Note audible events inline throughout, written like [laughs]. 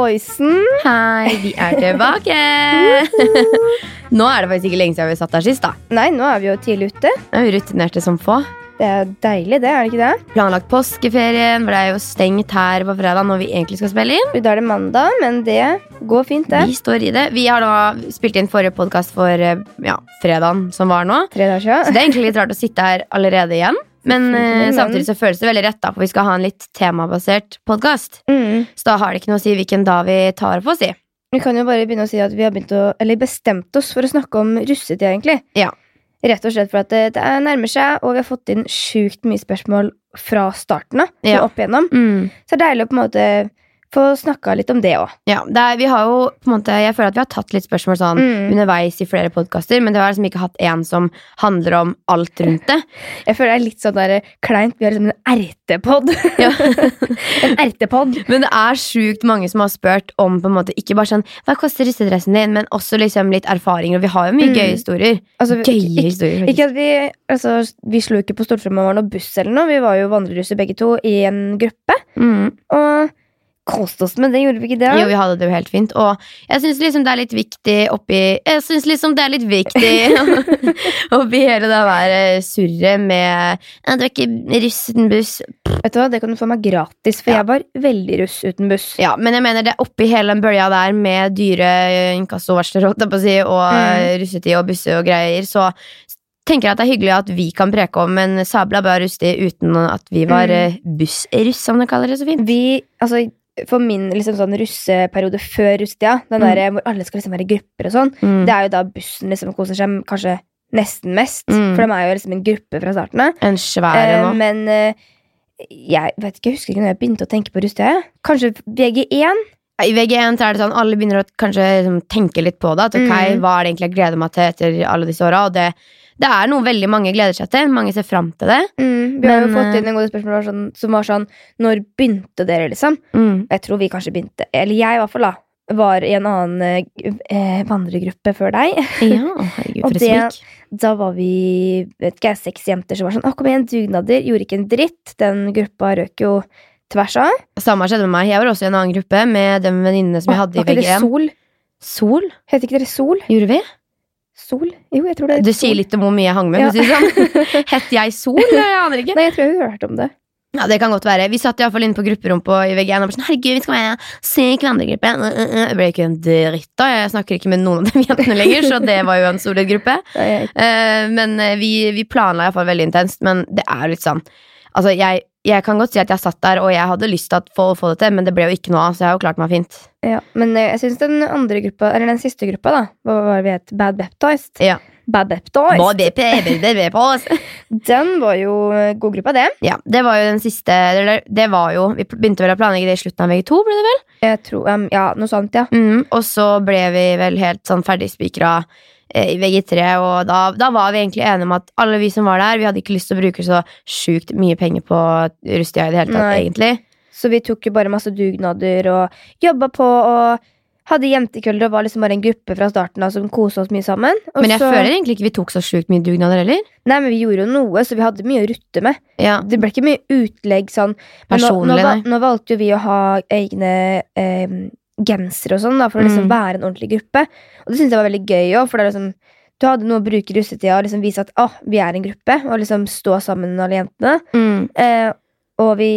Halloisen! Hei, vi er tilbake! Nå er det faktisk ikke lenge siden vi satt her sist. da Nei, nå er vi jo tidlig ute. Er vi rutinerte som få. Det er deilig, det, er det ikke det? Planlagt påskeferien, for det er jo stengt her på fredag når vi egentlig skal spille inn. Da er det mandag, men det går fint, det. Vi står i det. Vi har da spilt inn forrige podkast for eh, ja, fredagen som var nå. Tre dager Så det er egentlig litt rart å sitte her allerede igjen. Men eh, samtidig så føles det veldig rett, da, for vi skal ha en litt temabasert podkast. Mm. Så da har det ikke noe å si hvilken dag vi tar på, si. Vi kan jo bare begynne å si at vi har å, eller bestemt oss for å snakke om russetid, egentlig. Ja. Rett og slett for at det, det er nærmer seg, og vi har fått inn sjukt mye spørsmål fra starten av. Ja. Opp igjennom. Mm. Så det er deilig å på en måte få snakka litt om det òg. Ja, det er, vi har jo på en måte Jeg føler at vi har tatt litt spørsmål sånn Mm. underveis i flere podkaster, men det har liksom ikke hatt en som handler om alt rundt det. Jeg føler det er litt sånn der kleint. Vi har liksom en ertepod. Ja. [laughs] en ertepod. Men det er sjukt mange som har spurt om på en måte ikke bare sånn Hva koster russedressen din, men også liksom litt erfaringer. Og vi har jo mye Mm. gøye historier. Altså, Gøye ikke, historier. ikke faktisk. at vi altså, Vi slo ikke på stortromma var noe buss eller noe. Vi var jo vandrerusser begge to i en gruppe. Mm. Og koste oss med det, gjorde vi ikke det? Jo, vi hadde det jo helt fint. Og jeg syns liksom det er litt viktig oppi Jeg synes liksom det er litt viktig [laughs] oppi hele det der surret med «Ja, Du er ikke russ uten buss. Vet du hva, Det kan du få meg gratis, for Ja. jeg var veldig russ uten buss. Ja, men jeg mener det er oppi hele den bølja der med dyre inkassovarsler og Mm. russetid og busser og greier, så tenker jeg at det er hyggelig at vi kan preke om en sabla bra rustig uten at vi var Mm. eh, bussruss, som de kaller det så fint. Vi, altså For min liksom sånn russeperiode før russetida, den Mm. hvor alle skal liksom være i grupper og sånn, Mm. det er jo da bussen liksom koser seg kanskje nesten mest. Mm. For de er jo liksom en gruppe fra starten av. En svær Eh, men eh, jeg vet ikke, jeg husker ikke når jeg begynte å tenke på russetida. Kanskje VG1? I VG1 så er det sånn alle begynner å kanskje liksom, tenke litt på det. At ok, Mm. hva er det egentlig jeg gleder meg til etter alle disse åra? Og det, det er noe veldig mange gleder seg til. Mange ser fram til det. Mm, vi har jo fått eh, inn en god spørsmål sånn, som var sånn Når begynte dere, liksom? Mm. Jeg tror vi kanskje begynte Eller jeg, i hvert fall, da. Var i en annen eh, eh, vandregruppe før deg. Ja, herregud, Og det- Da var vi vet ikke, seks jenter som var sånn Å, kom igjen, dugnader. Gjorde ikke en dritt. Den gruppa røk jo tvers av. Samme skjedde med meg. Jeg var også i en annen gruppe med de venninnene som jeg hadde i VG1. Sol? Sol? Het ikke dere Sol? Gjorde vi? Sol? Jo, jeg tror det er Du Sol. sier litt om hvor mye jeg hang med. Ja. for å si det sånn. [laughs] Hette jeg Sol? Jeg aner ikke. Nei, jeg tror jeg har hørt om det. Ja, Det kan godt være. Vi satt i hvert fall inne på grupperom på i VG1 og bare sånn Herregud, vi skal være se vandregruppe. Uh, uh, uh. Det ble ikke en dritt da. Jeg snakker ikke med noen av de [laughs] jentene lenger, så det var jo en solid gruppe. Jeg, Eh, men eh, vi, vi planla iallfall veldig intenst. Men det er jo litt sånn Altså, jeg, jeg kan godt si at jeg satt der, og jeg hadde lyst til å få, få det til, men det ble jo ikke noe av, så jeg har jo klart meg fint. ja. Men eh, jeg syns den andre gruppa, eller den siste gruppa, da, hva var det vi het? Bad Baptized? Ja. Bad Baptized. Oss. [laughs] Den var jo eh, god gruppa, det. Ja, det var jo den siste eller, Det var jo Vi begynte vel å planlegge det i slutten av VG2, ble det vel? Jeg tror, um, ja, noe sånt, ja. Mm, og så ble vi vel helt sånn ferdigspikra eh, i VG3, og da, da var vi egentlig enige om at alle vi som var der, vi hadde ikke lyst til å bruke så sjukt mye penger på Rustia i det hele tatt, Nei. egentlig. Så vi tok jo bare masse dugnader og jobba på og hadde jentekvelder og var liksom bare en gruppe fra starten av som kosa oss mye sammen. Og Men jeg så, føler egentlig ikke vi tok så sjukt mye dugnader heller. Nei, men vi gjorde jo noe, så vi hadde mye å rutte med. Ja, Det ble ikke mye utlegg sånn. Men nå, nå, Personlig, nå valgte jo vi å ha egne eh, gensere og sånn, da, for å liksom Mm. være en ordentlig gruppe. Og det syntes jeg var veldig gøy òg, for det er liksom du hadde noe å bruke russetida og liksom vise at å, vi er en gruppe, og liksom stå sammen alle jentene. mm, Eh, og vi,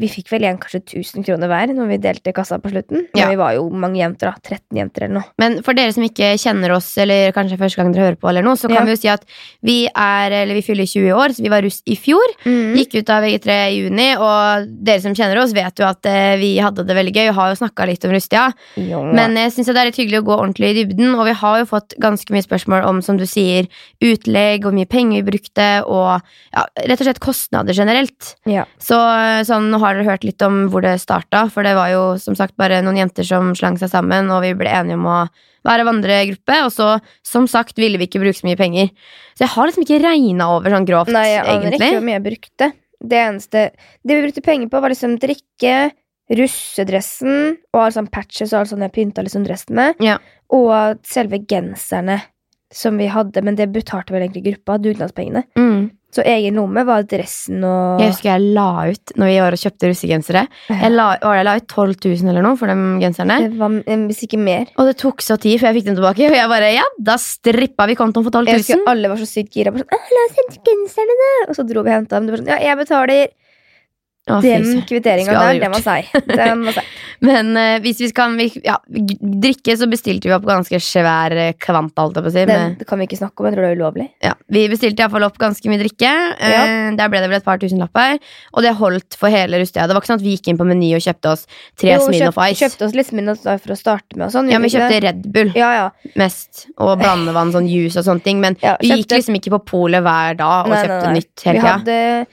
vi fikk vel igjen kanskje 1000 kroner hver når vi delte kassa på slutten. Ja. vi var jo mange jenter, da. 13 jenter eller noe. Men for dere som ikke kjenner oss, eller kanskje første gang dere hører på, eller noe, så kan Ja. vi jo si at vi er, eller vi fyller 20 år, så vi var russ i fjor. Gikk ut av VG3 i juni, og dere som kjenner oss, vet jo at eh, vi hadde det veldig gøy og har jo snakka litt om russetida. Ja. Men jeg synes det er litt hyggelig å gå ordentlig i dybden, og vi har jo fått ganske mye spørsmål om, som du sier, utlegg, hvor mye penger vi brukte, og ja, rett og slett kostnader generelt. ja. Så sånn, nå har dere hørt litt om hvor det starta, for det var jo som sagt bare noen jenter som slang seg sammen, og vi ble enige om å være vandregruppe, og så, som sagt, ville vi ikke bruke så mye penger. Så jeg har liksom ikke regna over sånn grovt, Nei, jeg aner egentlig. ikke hvor mye jeg brukte. Det eneste Det vi brukte penger på, var liksom drikke, russedressen og alle sånne patches og alt sånt jeg pynta liksom dressen med. Ja. Og selve genserne som vi hadde, men det betalte vel egentlig gruppa, dugnadspengene. Mm. Så egen lomme var dressen og Jeg husker jeg la ut når vi var og kjøpte russegensere. Jeg la, jeg la ut 12 000 eller noe for de genserne. Det var eh, hvis ikke mer. Og det tok så tid før jeg fikk dem tilbake. Og jeg bare, ja, da strippa vi kontoen for 12 Jeg husker alle var så sykt gira. Sånn, La oss hente genserne, da! Og så dro vi og henta dem. Du var sånn, ja, jeg betaler. Å, Den kvitteringa der, det [laughs] den var seig. Den. [laughs] Men uh, hvis vi skal vi, ja, drikke, så bestilte vi opp ganske svær eh, kvanta, si. Den kan vi ikke snakke om. Jeg tror det er ulovlig. ja, vi bestilte iallfall opp ganske mye drikke. Eh, Der ble det vel et par tusenlapper. Og det holdt for hele Rustia. Det var ikke sånn at vi gikk inn på Meny og kjøpte oss tre Jo, Smirnoff Ice. Kjøpte oss litt Smirnoff Ice for å starte med sånn. Ja, vi kjøpte det? Red Bull Ja, ja. mest. Og blandevann, sånn juice og sånne ting. Men Ja, vi gikk liksom ikke på polet hver dag og Nei, nei, kjøpte nei. nytt hele tida.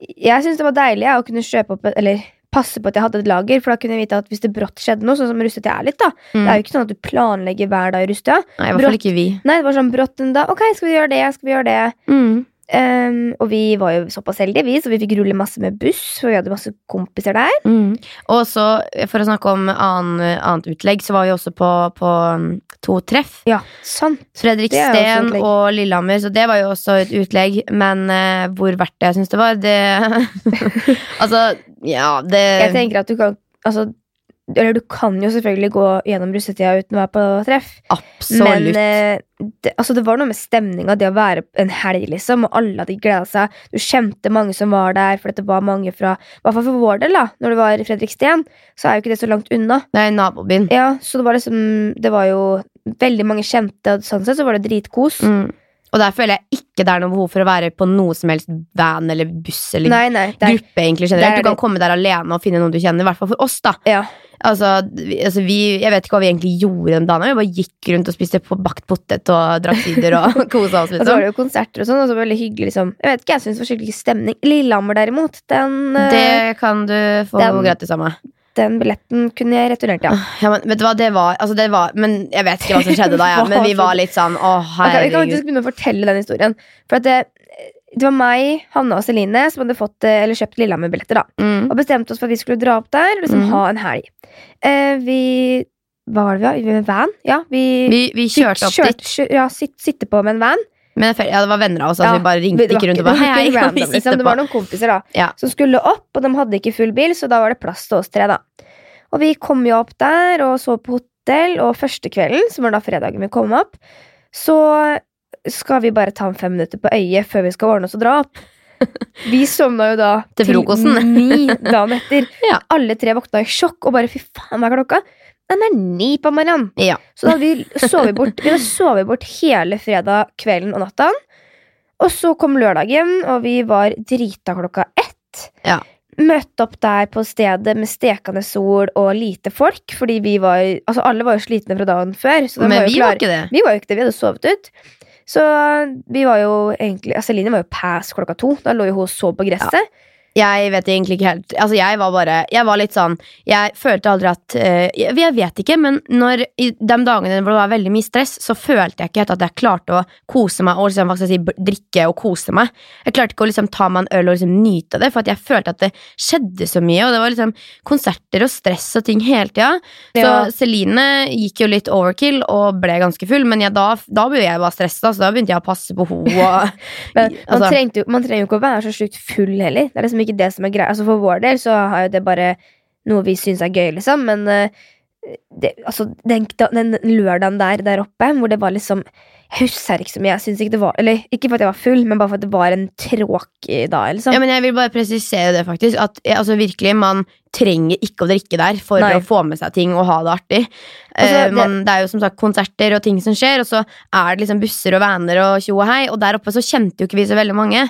Jeg syns det var deilig jeg, å kunne kjøpe opp Eller passe på at jeg hadde et lager, for da kunne jeg vite at hvis det brått skjedde noe, sånn som russetida er litt, da Det er jo ikke sånn at du planlegger hver dag i russetida. Nei, i hvert fall ikke vi. Nei, det var sånn brått en dag. Ok, skal vi gjøre det? Skal vi gjøre det? Mm. Ehm, og vi var jo såpass heldige, vi, så vi fikk rulle masse med buss. For vi hadde masse kompiser der. Mm. Og så, for å snakke om annen, annet utlegg, så var vi også på, på um, to treff. Ja, sant. Fredrik Det Steen og Lillehammer, så det var jo også et utlegg. Men uh, hvor verdt det jeg syns det var, det [laughs] Altså, ja, det Jeg tenker at du kan Altså, eller du kan jo selvfølgelig gå gjennom russetida uten å være på treff. Absolutt. Men eh, det, altså det var noe med stemninga, det å være en helg, liksom, og alle hadde gleda seg. Du kjente mange som var der, for det var mange fra I hvert fall for vår del, da, når det var i Fredriksten, så er jo ikke det så langt unna. Nei, nabobyen. Ja, så det var liksom Det var jo veldig mange kjente, og sånn sett så var det dritkos. Mm. Og der føler jeg ikke det er noe behov for å være på noe som helst van eller buss eller Nei, nei. Det er, gruppe. egentlig generelt er Du kan komme der alene og finne noen du kjenner. I hvert fall for oss, da. ja. Altså, vi, altså vi, Jeg vet ikke hva vi egentlig gjorde den dagen. Vi bare gikk rundt og spiste på bakt potet og drakk sider og [laughs] [laughs] kosa oss. Og så var Liksom. det jo konserter og sånn, og så var det veldig hyggelig, liksom. Jeg vet ikke, jeg syns det var skikkelig stemning. Lillehammer, derimot, den, eh, Det kan du få Den- gratis av meg. den billetten kunne jeg returnert, ja. Ja, men, vet du hva, det var, altså det var Men jeg vet ikke hva som skjedde da, ja. [laughs] Men vi var litt sånn Å, Ok, vi kan herregud. faktisk begynne å fortelle den historien. For at det, det var meg, Hanne og Celine som hadde fått, eh, eller kjøpt Lillehammer-billetter. da Mm. Og bestemte oss for at vi skulle dra opp der og liksom mm. ha en helg. Eh, vi Hva var det vi var? Med van? Ja, vi, Vi, vi kjørte opp kjørt- dit. Kjør, ja, sitte, sitte på med en van. Men ja, det var venner av oss. Altså, Ja, vi bare ringte ikke rundt og bare var Hei, hei, vi random, liksom. Det var noen kompiser da Ja. som skulle opp, og de hadde ikke full bil, så da var det plass til oss tre. da Og vi kom jo opp der og så på hotell, og første kvelden, som var da fredagen vi kom opp, så skal vi bare ta en fem minutter på øyet før vi skal ordne oss og dra opp. Vi sovna jo da [laughs] Til til ni dagen etter. [laughs] Ja. Alle tre våkna i sjokk og bare fy faen, hva er klokka? Den er ni på morgenen. Ja. Så da vi sovet bort, vi sovet bort hele fredag kvelden og natta. Og så kom lørdagen, og vi var drita klokka ett. Ja. Møtte opp der på stedet med stekende sol og lite folk, fordi vi var Altså, alle var jo slitne fra dagen før. Så Men var vi var ikke det. Vi var jo ikke det, vi hadde sovet ut. Så vi var jo egentlig altså, Celine var jo pass klokka to. Da lå jo hun og sov på gresset. Jeg vet egentlig ikke helt Altså jeg var bare Jeg var litt sånn Jeg følte aldri at uh, jeg, jeg vet ikke, men når i de dagene hvor det var veldig mye stress, så følte jeg ikke helt at jeg klarte å kose meg og liksom, si, drikke og kose meg. Jeg klarte ikke å liksom ta meg en øl og liksom nyte det, for jeg følte at det skjedde så mye. Og det var liksom konserter og stress og ting hele tida. Så Ja. Celine gikk jo litt overkill og ble ganske full, men jeg, da, da ble jeg bare stressa, så da begynte jeg å passe på henne. Og, [laughs] Men man, altså, trengte man trenger jo ikke å være så sjukt full heller. Det er liksom ikke det som er greia. Altså For vår del så har jo det bare noe vi syns er gøy, liksom. Men eh, det, altså, den, den lørdagen der, der oppe, hvor det var liksom Jeg husker ikke så mye. Jeg synes ikke det var Eller ikke for at jeg var full, men bare for at det var en tråkig dag. Liksom. Ja, men jeg vil bare presisere det, faktisk. At altså, virkelig, man trenger ikke å drikke der for Nei. å få med seg ting og ha det artig. Altså, Eh, det- man, det er jo som sagt konserter og ting som skjer, og så er det liksom busser og vaner og tjo og hei, og der oppe så kjente jo ikke vi så veldig mange.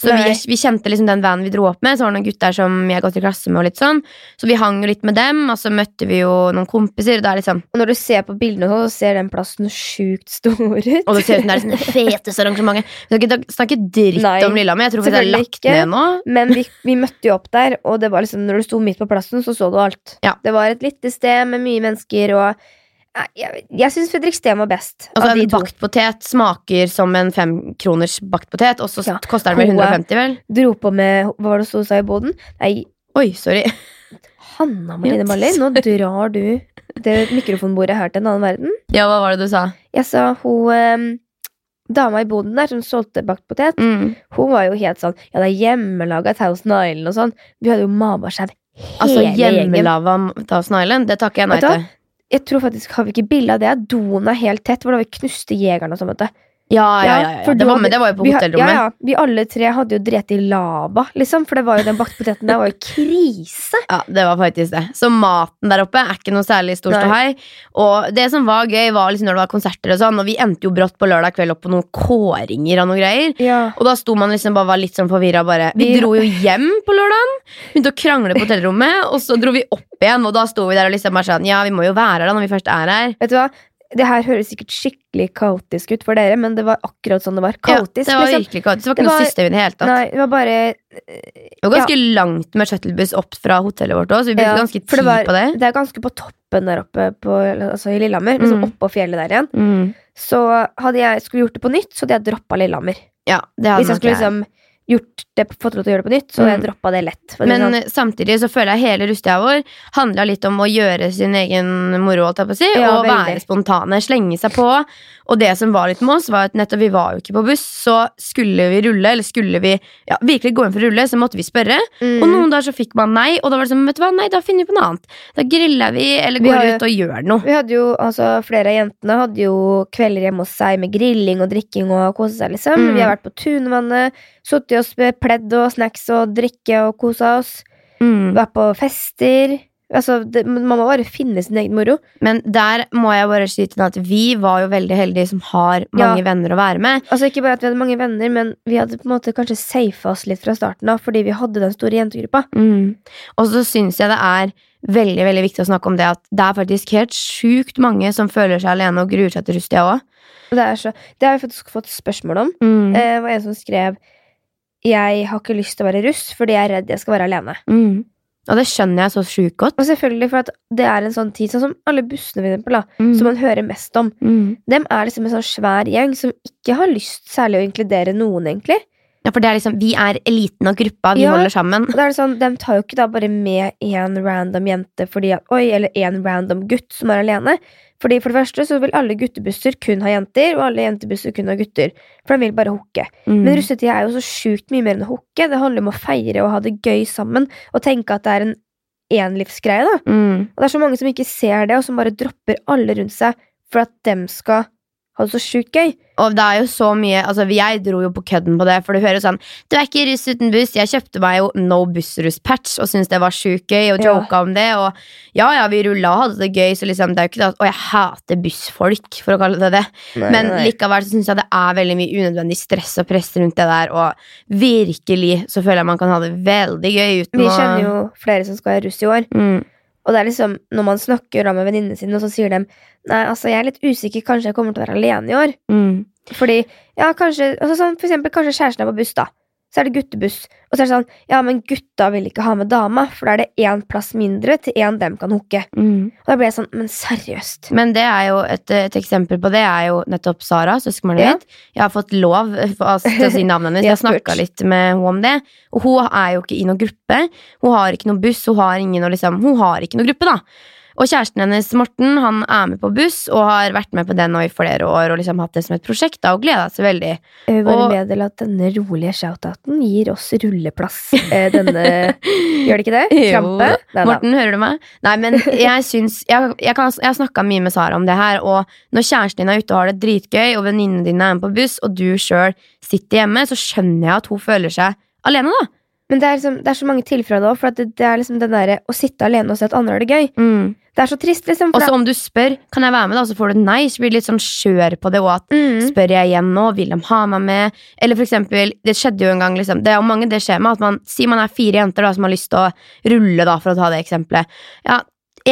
Så vi, vi kjente liksom den vanen vi dro opp med, så var det noen gutter som jeg gått i klasse med, og litt sånn. Så vi hang jo litt med dem, og så møtte vi jo noen kompiser, og det er liksom når du ser på bildene, så ser den plassen sjukt stor ut. Og det ser ut som det er liksom det feteste arrangementet. Vi skal ikke snakke dritt Nei, om Lillehammer, jeg tror vi det er lagt ikke. ned nå. Men vi, vi møtte jo opp der, og det var liksom, når du sto midt på plassen, så så du alt. Ja. Det var et lite sted med mye mennesker, og jeg, jeg syns Fredriksten var best. Altså, en bakt potet smaker som en femkroners bakt potet, og så Ja. koster den vel 150, vel? Dro på med Hva var det hun sa i boden? Nei, Oi, sorry. Hanna Marlene Baller, nå drar du det mikrofonbordet her til en annen verden. Ja, hva var det du sa? Jeg sa hun um, dama i boden der som solgte bakt potet, Mm. hun var jo helt sånn Ja, det er hjemmelaga Thousand Island og sånn. Vi hadde jo mabaskjev hele Altså hjemmelaga Thousand Island, det takker jeg nei til. Jeg tror faktisk, Har vi ikke bilde av det? Doen er helt tett, hvor da vi knuste jegerne og sånn. vet du. Ja, ja, ja, ja. Det, var, hadde- men det var jo på hotellrommet. Ja, ja, vi alle tre hadde jo drept i lava, liksom. For det var jo den bakte poteten der var jo krise. [laughs] Ja, det var faktisk det. Så maten der oppe er ikke noe særlig stor ståhei. Og det som var gøy, var liksom når det var konserter og sånn, og vi endte jo brått på lørdag kveld opp på noen kåringer og noen greier. Ja. Og da sto man liksom bare var litt sånn forvirra bare. Vi Vi- dro jo [laughs] hjem på lørdagen, begynte å krangle på hotellrommet, og så dro vi opp igjen, og da sto vi der og liksom bare sånn Ja, vi må jo være her da når vi først er her. Vet du hva? Det her høres sikkert skikkelig kaotisk ut for dere, men det var akkurat sånn det var. Kaotisk, ja, det var liksom. virkelig kaotisk. Det var Det ikke noe system i det hele tatt. Nei, det var bare Det var ganske langt med shuttlebuss opp fra hotellet vårt òg, så vi brukte Ja, ganske tid det var- på det. Det er ganske på toppen der oppe på, altså i Lillehammer. Liksom Mm. oppå fjellet der igjen. Mm. Så hadde jeg skulle gjort det på nytt, så hadde jeg droppa Lillehammer. Ja, det hadde Hvis jeg skulle liksom gjort det, fått lov til å gjøre det på nytt, så mm. jeg droppa det lett. Men sånn. eh, samtidig så føler jeg hele rustida vår handla litt om å gjøre sin egen moro, holdt jeg på å si, Ja, og veldig. være spontane, slenge seg på. Og det som var litt med oss, var at nettopp vi var jo ikke på buss, så skulle vi rulle, eller skulle vi ja, virkelig gå inn for å rulle, så måtte vi spørre. Mm. Og noen dager så fikk man nei, og da var det sånn, vet du hva, nei, da finner vi på noe annet. Da griller vi, eller Vi går har ut og gjør noe. Vi hadde jo, altså Flere av jentene hadde jo kvelder hjemme hos seg med grilling og drikking og kose seg, liksom. Mm. Vi har vært på Tunvannet, sittet oss med pledd og snacks og drikke og kosa oss. Mm. Vært på fester. Altså, det, man må bare finne sin egen moro. Men der må jeg bare si til at vi var jo veldig heldige som har mange Ja. venner å være med. Altså Ikke bare at vi hadde mange venner, men vi hadde på en måte kanskje safa oss litt fra starten av, fordi vi hadde den store jentegruppa. Mm. Og så syns jeg det er veldig veldig viktig å snakke om det at det er faktisk helt sjukt mange som føler seg alene og gruer seg til Rustia òg. Det, det har vi faktisk fått spørsmål om. Mm. Eh, var en som skrev Jeg har ikke lyst til å være russ fordi jeg er redd jeg skal være alene. Mm. Og det skjønner jeg så sjukt godt. Og selvfølgelig for at det er en sånn tid, sånn som alle bussene for eksempel, da, Mm. som man hører mest om. Mm. Dem er liksom en sånn svær gjeng som ikke har lyst særlig å inkludere noen, egentlig. Ja, for det er liksom, Vi er eliten og gruppa, vi Ja. holder sammen. Og da er det sånn, De tar jo ikke da bare med én random jente fordi at, oi, eller én random gutt som er alene. Fordi For det første så vil alle guttebusser kun ha jenter, og alle jentebusser kun ha gutter. For de vil bare hooke. Mm. Men russetida er jo så sjukt mye mer enn å hooke. Det handler om å feire og ha det gøy sammen. Og tenke at det er en enlivsgreie. da. Mm. Og det er så mange som ikke ser det, og som bare dropper alle rundt seg for at dem skal ha det så sjukt gøy. Og det er jo så mye altså Jeg dro jo på kødden på det, for du hører jo sånn Du er ikke russ uten buss. Jeg kjøpte meg jo No Bussruss-patch og syntes det var sjukt gøy, og Ja. om det. Og ja, ja, vi rulla og hadde det gøy, så liksom det er jo ikke det at Og jeg hater bussfolk, for å kalle det det. Men likevel så syns jeg det er veldig mye unødvendig stress og press rundt det der, og virkelig så føler jeg man kan ha det veldig gøy uten Vi kjenner jo flere som skal være russ i år. mm, Og det er liksom, når man snakker da med venninnene sine, og så sier de Nei, altså, jeg er litt usikker, kanskje jeg kommer til å være alene i år. mm, Fordi, ja, kanskje altså sånn, For eksempel, kanskje kjæresten er på buss, da. Så er det guttebuss. Og så er det sånn Ja, men gutta vil ikke ha med dama, for da er det én plass mindre til én dem kan hooke. mm. Og da ble jeg sånn Men seriøst. Men det er jo et, et eksempel på det er jo nettopp Sara, søskenbarnet Ja. mitt. Jeg har fått lov eh, til å si navnet hennes. [laughs] Jeg har snakka litt med henne om det. Og hun er jo ikke i noen gruppe. Hun har ikke noen buss, hun har ingen å liksom Hun har ikke noen gruppe, da. Og kjæresten hennes, Morten, han er med på buss og har vært med på den nå i flere år og liksom hatt det som et prosjekt da, og gleda seg veldig. Jeg vil bare Og- meddele at denne rolige shoutouten gir oss rulleplass. Eh, denne [laughs] Gjør det ikke det? Krampe? Jo. Morten, hører du meg? Nei, men jeg syns Jeg, jeg, kan, jeg har snakka mye med Sara om det her, og når kjæresten din er ute og har det dritgøy, og venninnene dine er med på buss, og du sjøl sitter hjemme, så skjønner jeg at hun føler seg alene, da. Men det er, liksom, det er så mange tilfeller da, for det, det er liksom den derre å sitte alene og se at andre har det gøy. Mm. Det er så trist, liksom. Og så om du spør kan jeg være med, da, så får du nei, så blir du litt sånn skjør på det. Og at mm, spør jeg igjen nå, vil de ha meg med? Eller for eksempel, det skjedde jo en gang, liksom, det er jo mange det skjer med, at man sier man er fire jenter da, som har lyst til å rulle, da, for å ta det eksempelet. Ja,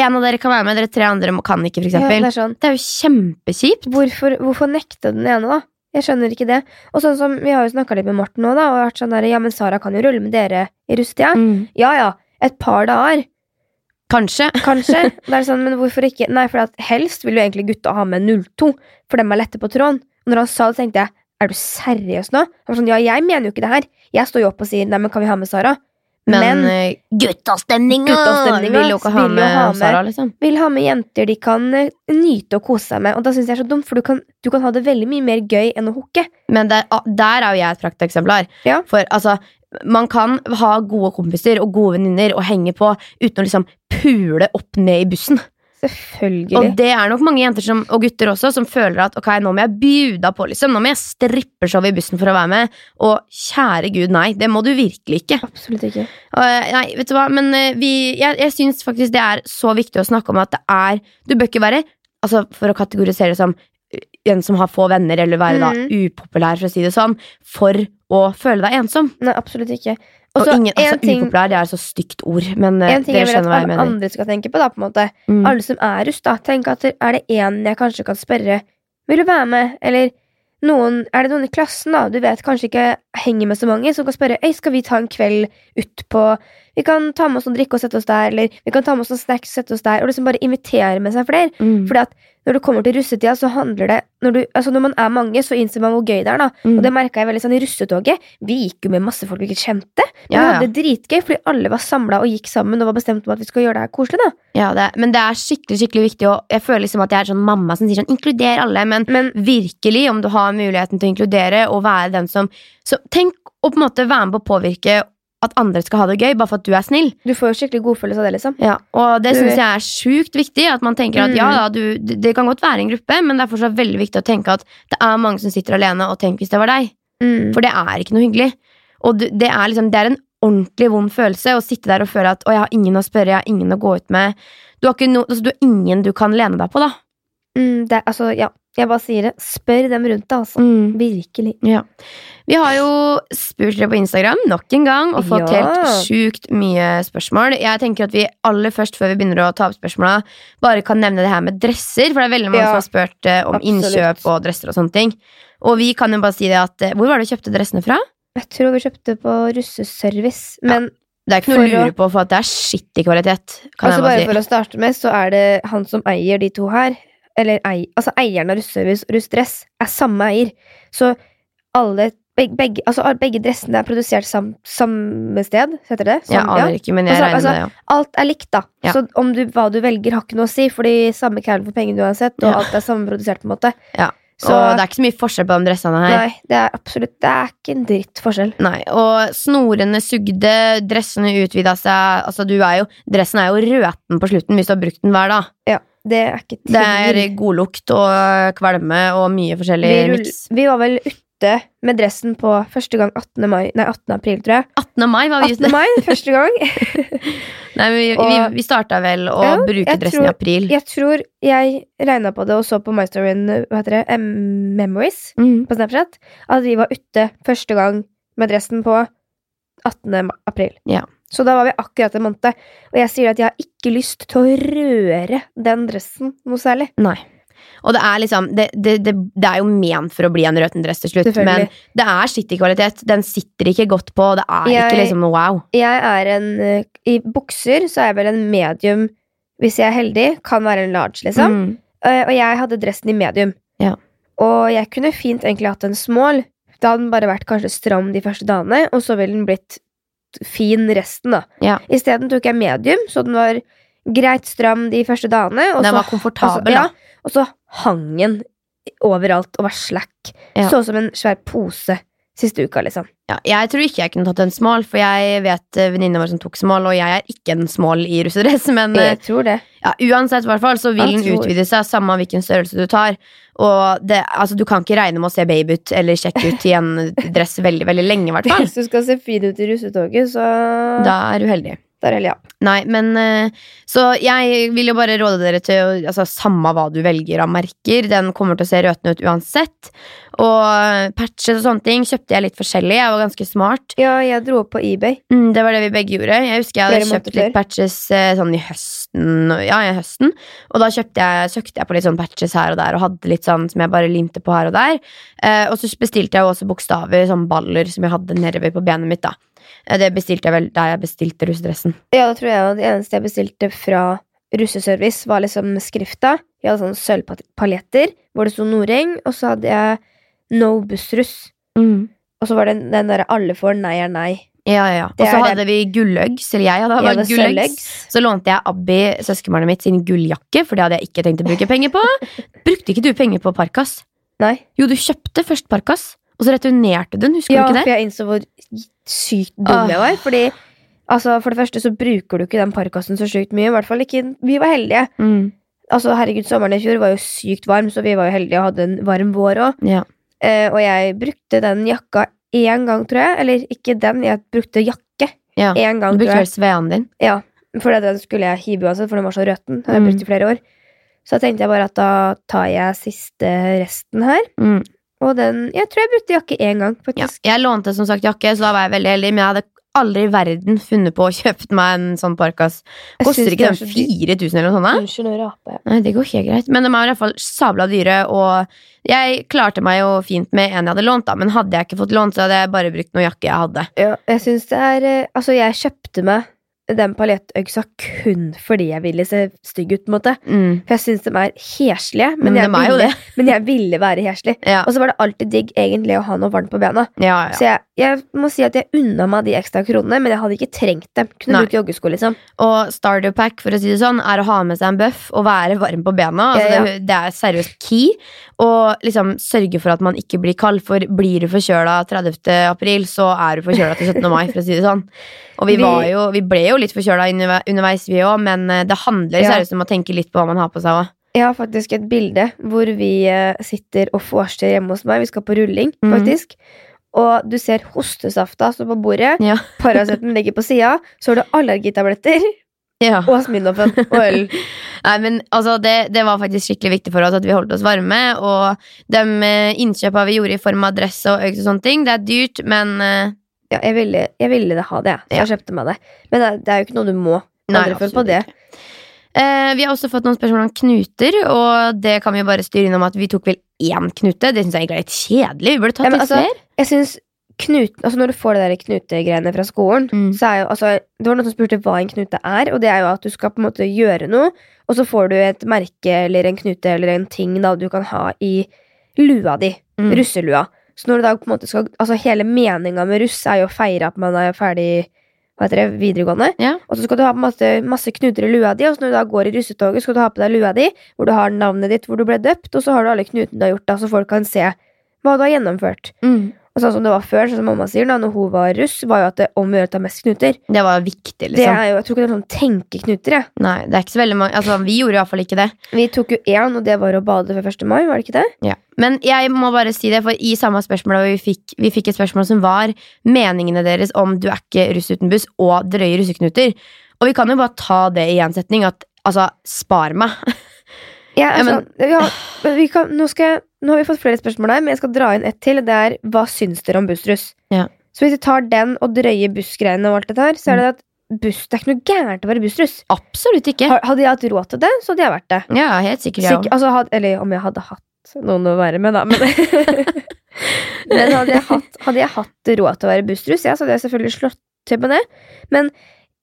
en av dere kan være med, dere tre andre kan ikke, for ja, eksempel. det er sånn. Det er jo kjempekjipt. Hvorfor, hvorfor nekte den ene, da? Jeg skjønner ikke det. Og sånn som, Vi har jo snakka litt med Morten nå, da, og vært sånn der, ja, men Sara kan jo rulle med dere i russetida. Mm. Ja ja, et par dager, Kanskje. [laughs] kanskje. det er sånn, Men hvorfor ikke? Nei, for at helst vil jo egentlig gutta ha med 02, for dem er lette på tråden. Og når han sa det, tenkte jeg, er du seriøs nå? Han var sånn, ja, jeg mener jo ikke det her. Jeg står jo opp og sier, nei, men kan vi ha med Sara? Men, Men eh, guttastemninga vil jo ikke ha med ha med- Sara, liksom. vil ha med jenter de kan eh, nyte og kose seg med. Og da synes jeg det er så dumt, for du kan, du kan ha det veldig mye mer gøy enn å hooke. Men der, ah, der er jo jeg et prakteksemplar. Ja. For altså, man kan ha gode kompiser og gode venninner og henge på uten å liksom pule opp ned i bussen. Selvfølgelig. Og det er nok mange jenter som, og gutter også som føler at ok, nå må jeg bjuda på, liksom. Nå må jeg strippeshow i bussen for å være med. Og kjære gud, nei. Det må du virkelig ikke. Absolutt ikke. Og, nei, vet du hva, men eh, vi, jeg, jeg syns faktisk det er så viktig å snakke om at det er Du bør ikke være Altså, for å kategorisere det som en som har få venner, eller være da Mhm. upopulær, for å si det sånn, for å føle deg ensom. Nei, absolutt ikke. Og Og ingen, altså, ting, upopulær det er et så stygt ord, men eh, en ting jeg dere vil at skjønner hva jeg alle mener. andre skal tenke på, da, på en måte. Mm. Alle som er russ, da. Tenk at er det en jeg kanskje kan spørre Vil du være med? Eller noen, er det noen i klassen, da? Du vet kanskje ikke henger med så mange, som kan spørre Ei, skal vi ta en kveld ut på Vi kan ta med oss noen drikke og sette oss der, eller vi kan ta med oss noen snacks og sette oss der, og liksom bare invitere med seg flere. Mm. Fordi at når du kommer til russetida, så handler det når, du, altså når man er mange, så innser man hvor gøy det er, da. Mm. Og det merka jeg veldig sånn i russetoget. Vi gikk jo med masse folk vi ikke kjente. Men Ja, vi hadde det dritgøy, fordi alle var samla og gikk sammen og var bestemt om at vi skal gjøre det her koselig, da. Ja, det, men det er skikkelig skikkelig viktig, og jeg føler liksom at jeg er sånn mamma som sier sånn inkluder alle, men Men virkelig, om du har muligheten til å inkludere og være den som så Tenk å på en måte være med på å påvirke at andre skal ha det gøy, bare for at du er snill. du får jo skikkelig godfølelse av det, liksom. Ja, og det syns jeg er sjukt viktig. At man tenker at Mm. ja da, du, det kan godt være en gruppe, men det er fortsatt veldig viktig å tenke at det er mange som sitter alene, og tenk hvis det var deg. Mm. For det er ikke noe hyggelig. Og det er liksom, det er en ordentlig vond følelse å sitte der og føle at å, jeg har ingen å spørre, jeg har ingen å gå ut med. Du har, ikke no, altså, du har ingen du kan lene deg på, da. Mm, det, altså, ja. Jeg bare sier det. Spør dem rundt deg, altså. Virkelig. Ja. Vi har jo spurt dere på Instagram nok en gang og fått Ja. helt sjukt mye spørsmål. Jeg tenker at vi aller først, før vi begynner å ta opp spørsmåla, bare kan nevne det her med dresser. For det er veldig mange Ja. som har spurt eh, om Absolutt. innkjøp og dresser og sånne ting. Og vi kan jo bare si det at eh, Hvor var det du kjøpte dressene fra? Jeg tror vi kjøpte på russeservice, men Det er ikke noe å lure på, for at det er skittig kvalitet. Kan altså bare si. for å starte med, så er det han som eier de to her, eller ei, altså eieren av russeservice og russdress, er samme eier. Så alle begge, altså begge dressene er produsert sam, samme sted, heter det? Jeg Sam- aner ikke, men jeg Altså, regner altså, det. Ja. Alt er likt, da. Ja. Så om du, hva du velger, har ikke noe å si, fordi samme kælen for pengene uansett, og Ja. alt er sammenprodusert, på en måte. Ja. Så og det er ikke så mye forskjell på de dressene her. nei, det er absolutt Det er ikke en dritt forskjell. Nei, og snorene sugde, dressene utvida seg Altså, du er jo Dressen er jo røten på slutten hvis du har brukt den hver dag. Det er ikke Det er godlukt og kvalme og mye forskjellig vi, miks. vi var vel ute med dressen på første gang 18. mai Nei, 18. april, tror jeg. 18. mai var vi 18. mai, første gang. [laughs] Nei, vi, vi, Og- vi starta vel å Ja, bruke dressen tror- i april. Jeg tror jeg regna på det og så på My Story in hva heter det, Memories Mm. på Snapchat at vi var ute første gang med dressen på 18. april. Ja. Så da var vi akkurat en måned. Og jeg sier at jeg har ikke lyst til å røre den dressen noe særlig. Nei. Og det er liksom det, det, det, det er jo ment for å bli en røten dress til slutt, men det er skittig kvalitet. Den sitter ikke godt på, det er Jeg- ikke liksom wow. Jeg er en eh, I bukser så er jeg vel en medium hvis jeg er heldig. Kan være en large, liksom. Mm. Eh, Og jeg hadde dressen i medium. Ja. Og jeg kunne fint egentlig hatt en small. Da hadde den bare vært kanskje stram de første dagene, og så ville den blitt fin resten, da. Ja. Isteden tok jeg medium, så den var greit stram de første dagene. Og Den så, var komfortabel, altså, ja, og så hang den overalt og var slack. Ja. Så ut som en svær pose siste uka, liksom. Ja, jeg tror ikke jeg kunne tatt en small, for jeg vet venninna vår som tok small, og jeg er ikke en small i russedress, [laughs] men eh, Jeg tror det. ja, uansett i hvert fall, så vil den utvide seg, samme hvilken størrelse du tar. Og det, altså, du kan ikke regne med å se baby ut eller sjekke ut i en [laughs] dress veldig, veldig lenge, i hvert [laughs] fall. Hvis du skal se fin ut i russetoget, så Da er du heldig. Da eller, ja. Nei, men eh, Så jeg vil jo bare råde dere til altså, Samme hva du velger av merker, den kommer til å se røtende ut uansett. Og patches og sånne ting kjøpte jeg litt forskjellig. Jeg var ganske smart. Ja, jeg dro opp på eBay. Mm, det var det vi begge gjorde. Jeg husker jeg hadde kjøpt litt patches eh, sånn i høsten. Ja, i høsten. Og da jeg, søkte jeg på litt sånn patches her og der, og hadde litt sånn som jeg bare limte på her og der. Eh, og så bestilte jeg jo også bokstaver, sånn baller, som jeg hadde nedover på benet mitt, da. Eh, det bestilte jeg vel da jeg bestilte russedressen. Ja, det tror jeg det eneste jeg bestilte fra russeservice, var liksom skrifta. Jeg hadde sånne sølvpaljetter hvor det sto Noreng, og så hadde jeg No bussruss. Og så var det den derre Alle får nei er nei. Ja, ja, ja. Og så hadde hadde vi gulløggs, eller Jeg hadde hadde gulløggs. Så lånte jeg Abbi, søskenbarnet mitt, sin gulljakke, for det hadde jeg ikke tenkt å bruke penger på. [laughs] Brukte ikke du penger på Parkas? Nei. Jo, du kjøpte først Parkas, og så returnerte du den. Husker Ja, du ikke det? Ja, for jeg innså hvor sykt dum jeg var. Fordi altså, For det første så bruker du ikke den parkasen så sykt mye. I hvert fall ikke Vi var heldige. Mm. Altså, herregud, Sommeren i fjor var jo sykt varm, så vi var jo heldige og hadde en varm vår òg. Ja. Eh, og jeg brukte den jakka én gang, tror jeg. Eller ikke den, jeg brukte jakke ja. én gang, Du tror brukte vel Svean din? Ja, for den skulle jeg hive uansett, for den var så røten. Den har jeg Mm. brukt i flere år. Så tenkte jeg bare at da tar jeg siste resten her. Mm. Og den Jeg tror jeg brukte jakke én gang, Ja. Jeg lånte som sagt jakke, så da var jeg veldig heldig, men jeg hadde aldri i verden funnet på å [laughs] kjøpe meg en sånn Parkas. Koster ikke den 4000 eller noe sånt? raper. Nei, det går helt greit. Men de er i hvert fall sabla dyre, og jeg klarte meg jo fint med en jeg hadde lånt, da. Men hadde jeg ikke fått lånt, så hadde jeg bare brukt noe jakke jeg hadde. Ja, jeg syns det er eh, Altså, jeg kjøpte meg den paljettøksa kun fordi jeg ville se stygg ut, på en måte. Mm. For jeg syns de er heslige, men, Men jeg ville, men jeg ville være heslig. Ja, Og så var det alltid digg egentlig å ha noe varmt på bena. ja, Så jeg, jeg må si at jeg unna meg de ekstra kronene, men jeg hadde ikke trengt dem. Kunne Nei. brukt joggesko, liksom. Og starter pack, for å si det sånn, er å ha med seg en bøff og være varm på bena. Altså, Ja, ja. Det, det er seriøst key. Og liksom sørge for at man ikke blir kald, for blir du forkjøla 30. april, så er du forkjøla til 17. mai, for å si det sånn. Og vi, Vi- var jo, vi ble jo litt forkjøla underveis, vi òg, men eh, det handler Ja. seriøst om å tenke litt på hva man har på seg òg. Jeg har faktisk et bilde hvor vi eh, sitter og vorser hjemme hos meg. Vi skal på rulling, faktisk. faktisk. Og du ser hostesafta stå på bordet. Ja. [laughs] Paraceten ligger på sida. Så har du allergitabletter [laughs] Ja. og Smirnoffen og øl. [laughs] Nei, men altså, det, det var faktisk skikkelig viktig for oss at vi holdt oss varme. Og de eh, innkjøpa vi gjorde i form av dress og øks og sånne ting, det er dyrt, men uh... Ja, jeg ville, jeg ville ha det, så Ja. kjøpte meg det. Men det, det er jo ikke noe du må. Nei, på det. ikke. Eh, vi har også fått noen spørsmål om knuter, og det kan vi jo bare styre innom at vi tok vel én knute. Det syns jeg egentlig er litt kjedelig. Vi burde tatt Ja, litt altså, flere. Jeg synes knut, altså Når du får det der knutegreiene fra skolen, Mm. så er jo altså Det var noen som spurte hva en knute er, og det er jo at du skal på en måte gjøre noe, og så får du et merke eller en knute eller en ting da du kan ha i lua di. Mm. Russelua. Så når du da på en måte skal Altså hele meninga med russ er jo å feire at man er ferdig hva heter det, videregående. Ja. Og så skal du ha på en måte masse knuter i lua di, og så når du da går i russetoget, skal du ha på deg lua di, hvor du har navnet ditt, hvor du ble døpt, og så har du alle knutene du har gjort, da, så folk kan se hva du har gjennomført. Mm. Og sånn som det var før, sånn som mamma sier, da når hun var russ, var jo at det om å gjøre å ta mest knuter. Det var viktig, Det liksom. er jo, Jeg tror ikke det er sånn tenkeknuter. Jeg. Nei, det er ikke så veldig mange Altså, vi gjorde iallfall ikke det. Vi tok jo én, og det var å bade før 1. mai, var det ikke det? Ja. Men jeg må bare si det, for i samme spørsmål vi fikk, vi fikk et spørsmål som var meningene deres om du er ikke russ uten buss og drøye russeknuter. Og vi kan jo bare ta det i én setning at altså, spar meg. [laughs] Ja, Ja, altså, ja, men vi kan, nå, skal jeg, nå har vi fått flere spørsmål her, men jeg skal dra inn ett til. Det er hva syns dere om bussruss? Ja. Så hvis vi tar den og drøye bussgreiene og alt dette her, så er det at buss, det er ikke noe gærent å være bussruss. Absolutt ikke. Hadde jeg hatt råd til det, så hadde jeg vært det. Ja, helt sikkert. Ja. Sikk- altså, had, eller om jeg hadde hatt noen å være med, da. Men, [laughs] men hadde, jeg hatt, hadde jeg hatt råd til å være bussruss, ja, så hadde jeg selvfølgelig slått til med det. Men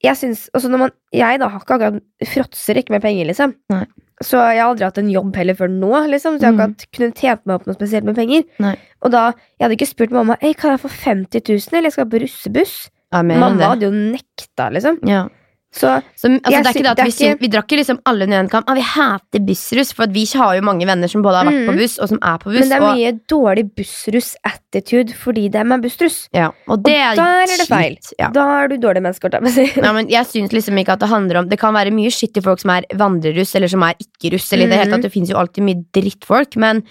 jeg syns altså når man, Jeg da har ikke akkurat fråtser ikke med penger, liksom. Nei. Så jeg har aldri hatt en jobb heller før nå, liksom. Så jeg har ikke Mm. kunnet tjent meg opp noe spesielt med penger. Nei. Og da, Jeg hadde ikke spurt mamma Ei, kan jeg få 50 000, eller jeg skal på russebuss. Mamma hadde jo nekta, liksom. Ja. Så Så, altså, Jeg det er ikke det at det vi, ikke- vi drakk ikke liksom alle under en kam. Ah, vi hater bussruss, for vi har jo mange venner som både har vært på Mhm. buss, og som er på buss. Men det er og, mye dårlig bussruss-attitude fordi de er bussruss. ja, og det er der er det feil. Ja. Da er du dårlig menneske. Ja, men jeg synes liksom ikke at det handler om Det kan være mye skitt i folk som er vandreruss, eller som er ikke-russ, eller i det hele tatt. Det finnes jo alltid mye drittfolk, men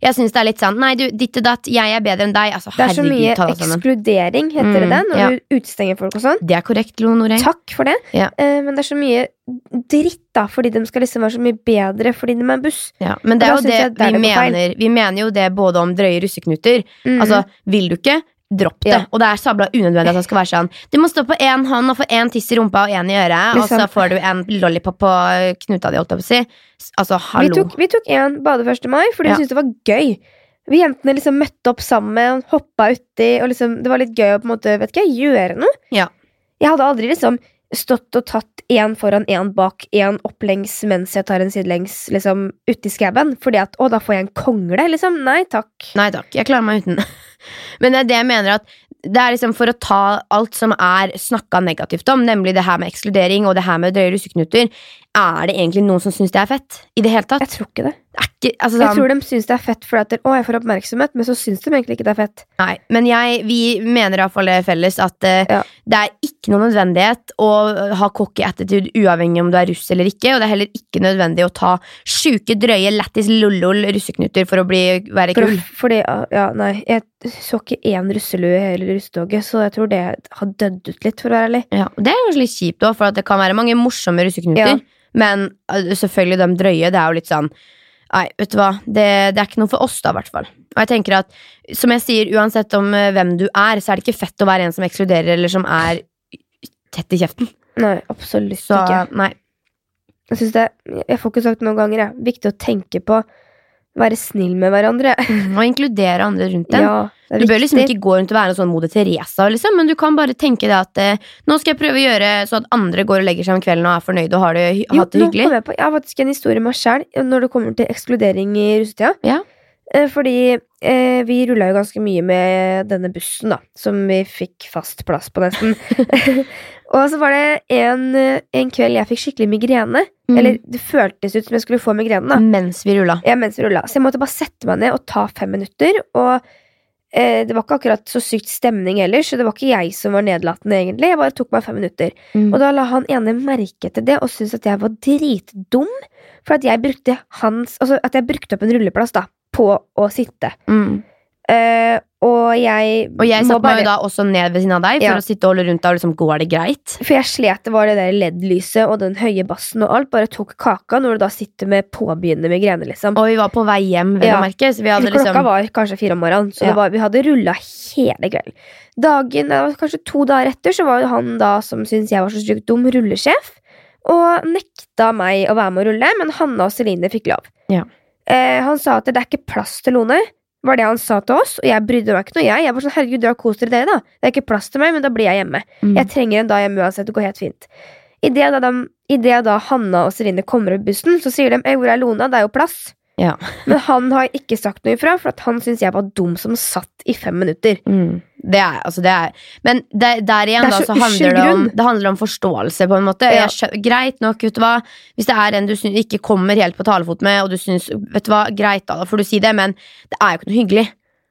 jeg syns det er litt sånn Nei, du, ditt og datt, jeg er bedre enn deg. Altså, Det er så mye ekskludering, heter Mm, det, når ja. du utestenger folk og sånn. Det er korrekt, Lo Noreng. Takk for det. Ja. Eh, men det er så mye dritt, da, fordi de skal liksom være så mye bedre fordi de er buss. Ja, men det er jo det, det vi det mener. Vi mener jo det både om drøye russeknuter. Mm. Altså, vil du ikke, dropp det. Ja. Og det er sabla unødvendig at det skal være sånn. Du må stå på én hånd og få én tiss i rumpa og én i øret, og så Liksom. får du en lollipop på knuta di, holdt jeg på å si. Altså, vi, hallo. vi tok en bade 1. mai fordi Ja. vi syntes det var gøy. Vi jentene liksom møtte opp sammen, hoppa uti, og liksom, det var litt gøy å på en måte, vet ikke, gjøre noe. Ja. Jeg hadde aldri liksom stått og tatt én foran, én bak, én opplengs mens jeg tar en sidelengs liksom uti skauen, fordi at å, da får jeg en kongle, liksom. Nei takk. Nei takk, jeg klarer meg uten. Men det er det jeg mener at det er liksom for å ta alt som er snakka negativt om, nemlig det her med ekskludering og det her med drøye russeknuter, er det egentlig noen som syns det er fett? I det hele tatt? Jeg tror ikke det. Ikke, altså, Jeg sånn- tror de syns det er fett fordi at å, jeg får oppmerksomhet, men så syns de egentlig ikke det er fett. Nei, men jeg, vi mener iallfall det felles at uh, Ja. det er ikke noe nødvendighet å ha cocky attitude uavhengig om du er russ eller ikke, og det er heller ikke nødvendig å ta sjuke, drøye, lættis lollol russeknuter for å bli, være For, kul. fordi, ja, nei, jeg så ikke én russelue i hele russetoget, så jeg tror det har dødd ut litt, for å være ærlig. Ja, det er kanskje litt kjipt òg, for at det kan være mange morsomme russeknuter, Ja. men uh, selvfølgelig de drøye, det er jo litt sånn Nei, vet du hva, det, det er ikke noe for oss, da, i hvert fall. Og jeg tenker at, som jeg sier, uansett om eh, hvem du er, så er det ikke fett å være en som ekskluderer, eller som er tett i kjeften. Nei, absolutt Så ikke. nei. Jeg det, jeg får ikke sagt det noen ganger, jeg. Viktig å tenke på være snill med hverandre. Og inkludere andre rundt dem. Ja, Du bør liksom ikke gå rundt og være en sånn Moder Teresa, liksom, men du kan bare tenke det at eh, nå skal jeg prøve å gjøre så at andre går og legger seg om kvelden og er fornøyd og har det, Jo, hatt det hyggelig. jeg, på, jeg har faktisk en historie med meg sjæl når det kommer til ekskludering i russetida. Ja. Eh, Fordi eh, vi rulla jo ganske mye med denne bussen, da, som vi fikk fast plass på, nesten. [laughs] og så var det en, en kveld jeg fikk skikkelig migrene. Mm. Eller det føltes ut som jeg skulle få migrene. da Mens vi rulla. ja, mens vi rulla. Så jeg måtte bare sette meg ned og ta fem minutter. Og eh, det var ikke akkurat så sykt stemning ellers, så det var ikke jeg som var nedlatende, egentlig. Jeg bare tok meg fem minutter. Mm. Og da la han ene merke til det og syntes at jeg var dritdum. For at jeg brukte hans Altså at jeg brukte opp en rulleplass da på å sitte. Mm. Eh, og jeg Og jeg satte meg jo da også ned ved siden av deg for Ja. å sitte og holde rundt deg og liksom går det greit? For jeg slet, det var det der LED-lyset og den høye bassen og alt. Bare tok kaka når du da sitter med påbegynnende migrene, liksom. Og vi var på vei hjem, vel Ja. å merke, så vi hadde Klokka liksom var kanskje fire om morgenen, så Ja. var, vi hadde rulla hele kvelden. Dagen, det var kanskje to dager etter, så var jo han da som syntes jeg var så sykt dum, rullesjef. Og nekta meg å være med å rulle, men Hanna og Celine fikk lov. Ja. Eh, han sa at det er ikke plass til Lone. Var det han sa til oss, og jeg brydde meg ikke noe. Jeg, jeg var sånn, herregud, dra og kos dere, dere, da. Det er ikke plass til meg, men da blir jeg hjemme. mm. Jeg trenger en dag hjemme uansett, det går helt fint. Idet da, de- i da Hanna og Serine kommer opp bussen, så sier de «Ei, 'Hvor er Lona?' Det er jo plass. Ja. Men han har ikke sagt noe ifra, for at han syns jeg var dum som satt i fem minutter. Mm. Det er, altså det er Men det, der igjen, da, så handler det om, det handler om forståelse, på en måte. Ja. Jeg greit nok, vet du hva. Hvis det er en du synes, ikke kommer helt på talefot med, og du syns Vet du hva, greit, da, da får du si det, men det er jo ikke noe hyggelig.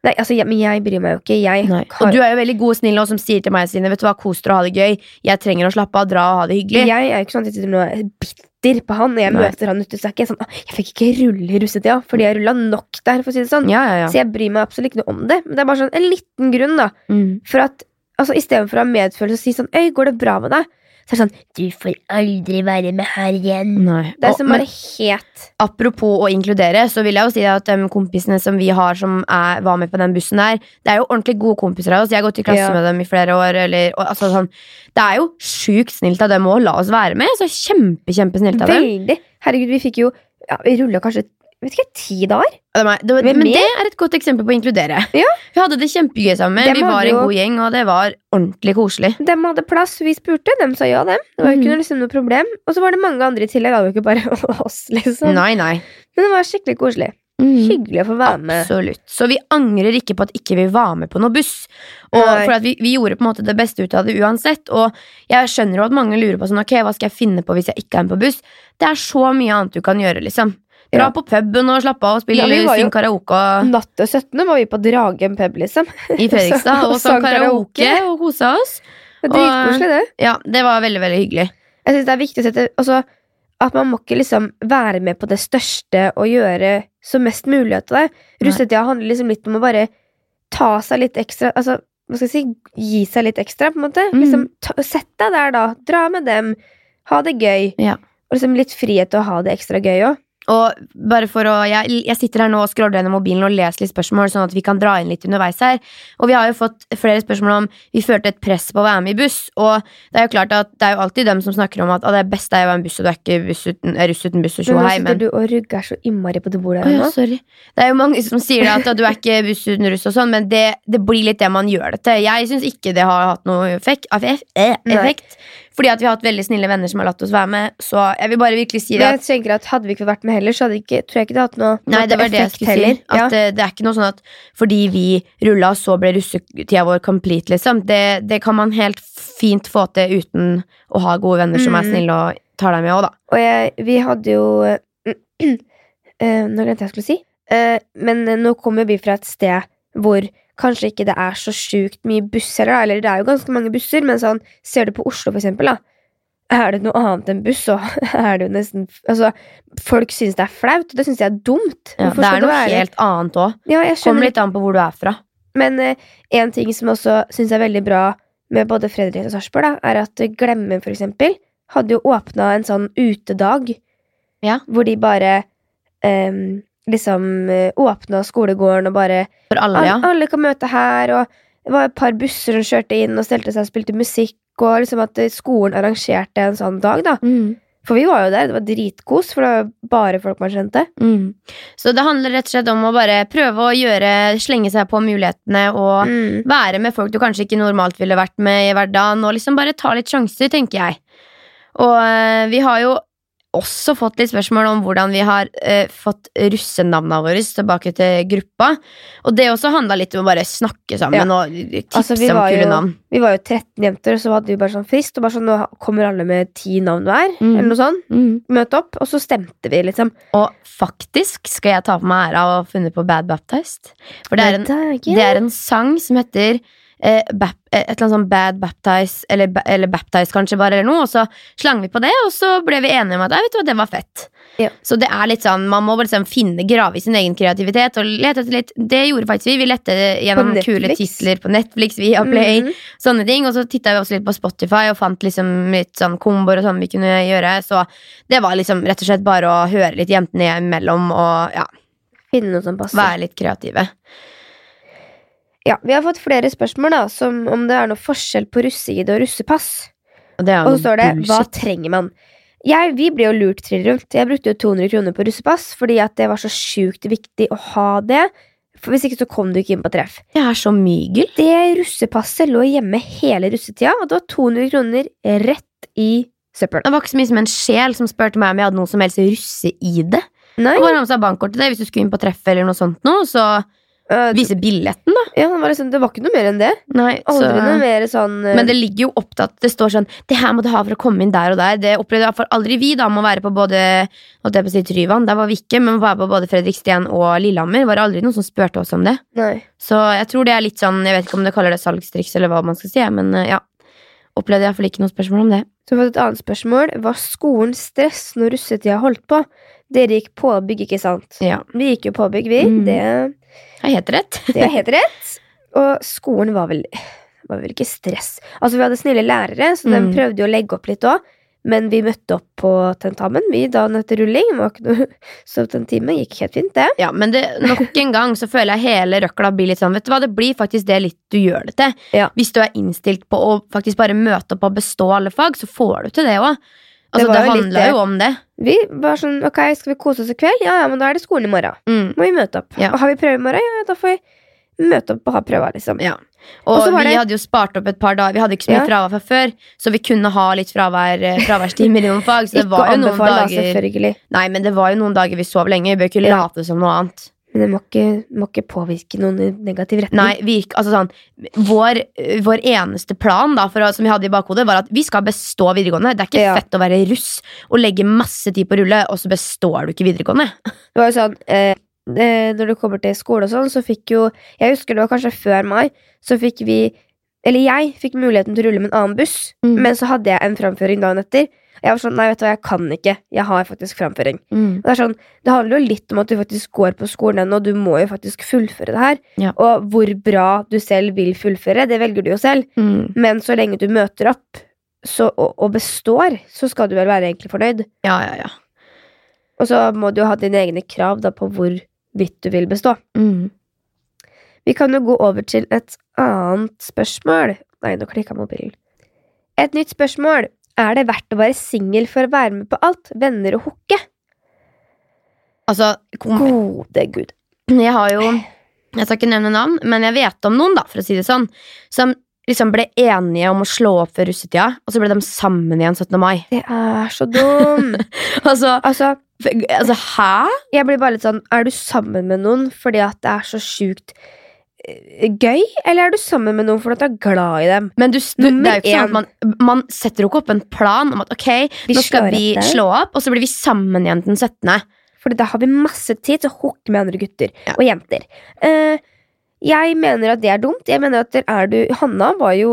Nei, altså, jeg, men jeg bryr meg jo ikke. Jeg har, Og du er jo veldig god og snill og som sier til meg sine vet du hva, kos dere og ha det gøy. Jeg trenger å slappe av, dra og ha det hyggelig. jeg er jo ikke sånn at jeg sitter nå og bitter på han når jeg Nei. møter han ute. Så er ikke jeg sånn Jeg fikk ikke rulle i russetida, fordi jeg rulla nok der, for å si det sånn. Ja, ja, ja. Så jeg bryr meg absolutt ikke noe om det. Men det er bare sånn en liten grunn, da. Mm. For at altså, Istedenfor å ha medfølelse og si sånn Øy, går det bra med deg? Så er det sånn Du får aldri være med her igjen. Nei. Det er som bare helt apropos å inkludere, så vil jeg jo si at de kompisene som vi har som er, var med på den bussen der, det er jo ordentlig gode kompiser av oss. Jeg har gått i klasse Ja. med dem i flere år. Eller, og, altså, sånn, det er jo sjukt snilt av dem å la oss være med. Så kjempe, kjempesnilt av dem. Veldig. Herregud, vi fikk jo ja, Vi rulla kanskje vet ikke, ti dager. Det de er- det, var, men mer? det er et godt eksempel på å inkludere. Ja. Vi hadde det kjempegøy sammen. Dem vi var en jo- god gjeng, og det var ordentlig koselig. De hadde plass, vi spurte, dem sa ja, dem. Det var jo Mhm. ikke noe, liksom, noe problem. Og så var det mange andre i tillegg, det var jo ikke bare [laughs] oss, liksom. Nei, nei. Men det var skikkelig koselig. Mm. Hyggelig å få være med. Absolutt. Så vi angrer ikke på at ikke vi var med på noe buss. Og Nei. for at vi, vi gjorde på en måte det beste ut av det uansett. Og jeg skjønner jo at mange lurer på sånn, ok, hva skal jeg finne på hvis jeg ikke er med på buss. Det er så mye annet du kan gjøre, liksom. Dra Ja. på puben og slappe av og spille Ja, synge karaoke Natt til 17. var vi på Dragen pub, liksom. i Fredrikstad. [laughs] Og sang karaoke karaoke. og kosa oss. Dritkoselig, det. Ja, det var veldig, veldig hyggelig. Jeg synes det er viktig å sette altså, At man må ikke liksom være med på det største og gjøre så mest mulig av det. Russetida handler liksom litt om å bare ta seg litt ekstra Altså, hva skal jeg si, gi seg litt ekstra, på en måte. Mm. Liksom, ta, sett deg der, da. Dra med dem. Ha det gøy. Ja. Og liksom litt frihet til å ha det ekstra gøy òg. Og bare for å, jeg, jeg sitter her nå og scroller gjennom mobilen og leser litt spørsmål, sånn at vi kan dra inn litt underveis her. Og vi har jo fått flere spørsmål om vi følte et press på å være med i buss. Og det er jo klart at det er jo alltid dem som snakker om at «Å, det beste er å være med buss, og du er ikke buss uten, russ uten buss og tjo Men nå sitter du og rugger så innmari på det bordet her ja, nå. sorry. Det er jo mange som sier det at, at du er ikke buss uten russ og sånn, men det, det blir litt det man gjør det til. Jeg syns ikke det har hatt noe effekt. Nei. effekt fordi at vi har hatt veldig snille venner som har latt oss være med. Så jeg vil bare virkelig si det Men jeg tenker at Hadde vi ikke vært med heller, så hadde ikke, tror jeg ikke det hatt noe Nei, det var det jeg skulle si. At Ja. det, det er ikke noe sånn at fordi vi rulla, så ble russetida vår complete, liksom. Det, det kan man helt fint få til uten å ha gode venner som er Mm. snille og tar deg med òg, da. Og jeg, vi hadde jo [clears throat] eh, Nå glemte jeg hva jeg skulle si. Eh, men eh, nå kommer vi fra et sted hvor kanskje ikke det er så sjukt mye busser, da. Eller det er jo ganske mange busser, men sånn, ser du på Oslo, for eksempel, da. Er det noe annet enn buss, så [laughs] er det jo nesten Altså, folk syns det er flaut, og det syns jeg er dumt. Ja, det er noe være- helt annet òg. Ja, Kommer litt an på hvor du er fra. Men eh, en ting som også syns er veldig bra med både Fredrik og Sarpsborg, er at Glemmen Glemme, for eksempel, hadde jo åpna en sånn utedag. Ja. Hvor de bare em, liksom eh, åpna skolegården og bare For alle, alle, ja. alle kan møte her, og det var et par busser som kjørte inn og stelte seg og spilte musikk, og liksom at eh, skolen arrangerte en sånn dag, da. Mm. For vi var jo der, det var dritkos, for det var bare folk man kjente. Mm. Så det handler rett og slett om å bare prøve å gjøre slenge seg på mulighetene og Mm. være med folk du kanskje ikke normalt ville vært med i hverdagen, og liksom bare ta litt sjanser, tenker jeg. Og eh, vi har jo også fått litt spørsmål om hvordan vi har eh, fått russenavna våre tilbake til gruppa. Og det også handla litt om å bare snakke sammen og tipse Altså, om kule navn. Vi var jo 13 jenter, og så hadde vi bare sånn frist, og bare sånn, nå kommer alle med ti navn hver, Mm. eller noe sånt. Mm. Møte opp, og så stemte vi, liksom. Og faktisk skal jeg ta på meg æra av å ha funnet på Bad Baptized. For det er en, det er en sang som heter eh, bap, eh, et eller annet sånn Bad Baptize, eller, eller Baptize kanskje bare, eller noe, og så slang vi på det, og så ble vi enige om at vet du hva, det var fett. Ja. Så det er litt sånn, man må liksom finne, grave i sin egen kreativitet, og lete etter litt, det gjorde faktisk vi, vi lette gjennom kule titler på Netflix, via Play, -hmm. sånne ting, og så tittet vi også litt på Spotify, og fant liksom litt sånn komboer og sånn vi kunne gjøre, så det var liksom rett og slett bare å høre litt jentene imellom, og ja, Finne noe som passer. være litt kreative. Ja, vi har fått flere spørsmål, da, som om det er noe forskjell på russeid og russepass. Og det Og så står det 'Hva trenger man?' Jeg, vi ble jo lurt trill rundt. Jeg brukte jo 200 kroner på russepass fordi at det var så sjukt viktig å ha det. For Hvis ikke så kom du ikke inn på treff. Det er så mygel. Det russepasset lå hjemme hele russetida, og det var 200 kroner rett i søppelen. Det var ikke så mye som en sjel som spurte meg om jeg hadde noe som helst russe-ID. Nei, Og bare ha med seg bankkortet det hvis du skulle inn på treff eller noe sånt noe, så øh, vise billetten, da. ja, det, var liksom, det var ikke noe mer enn det. Nei, Aldri noe mer sånn uh... Men det ligger jo opptatt Det står sånn Det her må du ha for å komme inn der og der. Det opplevde iallfall aldri vi, da, med å være på både Holdt jeg på å si Tryvann, der var vi ikke, men å være på både Fredriksten og Lillehammer, var det aldri noen som spurte oss om det. Nei. Så jeg tror det er litt sånn Jeg vet ikke om det kaller det salgstriks eller hva man skal si, men uh, ja. Opplevde iallfall ikke noe spørsmål om det. Så har vi fått et annet spørsmål. Var skolen stress når russetida holdt på? Dere gikk på bygg, ikke sant? Ja, Vi gikk jo på bygg, vi. Mm. Det, er helt rett. [laughs] det er helt rett. Og skolen var vel, var vel ikke stress. Altså, vi hadde snille lærere, så de Mm. prøvde jo å legge opp litt òg. Men vi møtte opp på tentamen, vi, dagen etter rulling. Var ikke noe, [laughs] så den timen gikk helt fint, det. Ja, men det, nok en gang så føler jeg hele røkla blir litt sånn Vet du hva, det blir faktisk det litt du gjør det til. Ja. Hvis du er innstilt på å faktisk bare møte opp og bestå alle fag, så får du til det òg. Altså, det, det det. jo om det. Vi var sånn ok, skal vi kose oss i kveld? Ja, ja, men da er det skolen i morgen. Mm, Må vi møte opp. Ja. Og har vi prøve i morgen? Ja, da får vi møte opp og ha prøver, liksom. ja. Og Og vi det- hadde jo spart opp et par dager. Vi hadde ikke så mye Ja. fravær fra før, så vi kunne ha litt fravær, eh, fraværstimer i noen fag. Så det [laughs] var jo noen da, dager selvfølgelig. Nei, men det var jo noen dager vi sov lenge. Vi bør ikke late som noe annet. Men det må ikke, må ikke påvirke noen i negativ retning. Nei, vi altså sånn vår, vår eneste plan da, for, å- som vi hadde i bakhodet, var at vi skal bestå videregående. Det er ikke Ja. fett å være russ og legge masse tid på å rulle, og så består du ikke videregående. Det var jo sånn eh, eh, Når det kommer til skole og sånn, så fikk jo Jeg husker det var kanskje før mai, så fikk vi Eller jeg fikk muligheten til å rulle med en annen buss, Mm. men så hadde jeg en framføring dagen etter. Jeg var sånn, nei, vet du hva, jeg kan ikke. Jeg har faktisk framføring. Mm. Det sånn, det handler jo litt om at du faktisk går på skolen ennå, og du må jo faktisk fullføre det her. Ja. Og hvor bra du selv vil fullføre, det velger du jo selv. Mm. Men så lenge du møter opp så, og, og består, så skal du vel være egentlig fornøyd. Ja, ja, ja. Og så må du jo ha dine egne krav da på hvorvidt du vil bestå. Mm. Vi kan jo gå over til et annet spørsmål. Nei, nå klikka mobilen. Et nytt spørsmål. Er det verdt å være singel for å være med på alt? Venner og hooke? Altså, kom, Gode gud. jeg har jo Jeg skal ikke nevne navn, men jeg vet om noen, da, for å si det sånn, som liksom ble enige om å slå opp før russetida, og så ble de sammen igjen 17. mai. Det er så dumt. [laughs] Altså, altså, altså hæ? jeg blir bare litt sånn Er du sammen med noen fordi at det er så sjukt gøy, eller er du sammen med noen fordi du er glad i dem? Men du, du, det er jo ikke sånn at man, man setter jo ikke opp en plan om at ok, Vi nå skal vi etter. slå opp, og så blir vi sammen igjen den 17. Fordi da har vi masse tid til å hooke med andre gutter Ja. og jenter. Uh, jeg mener at det er dumt. Jeg mener at der er du Hanna var jo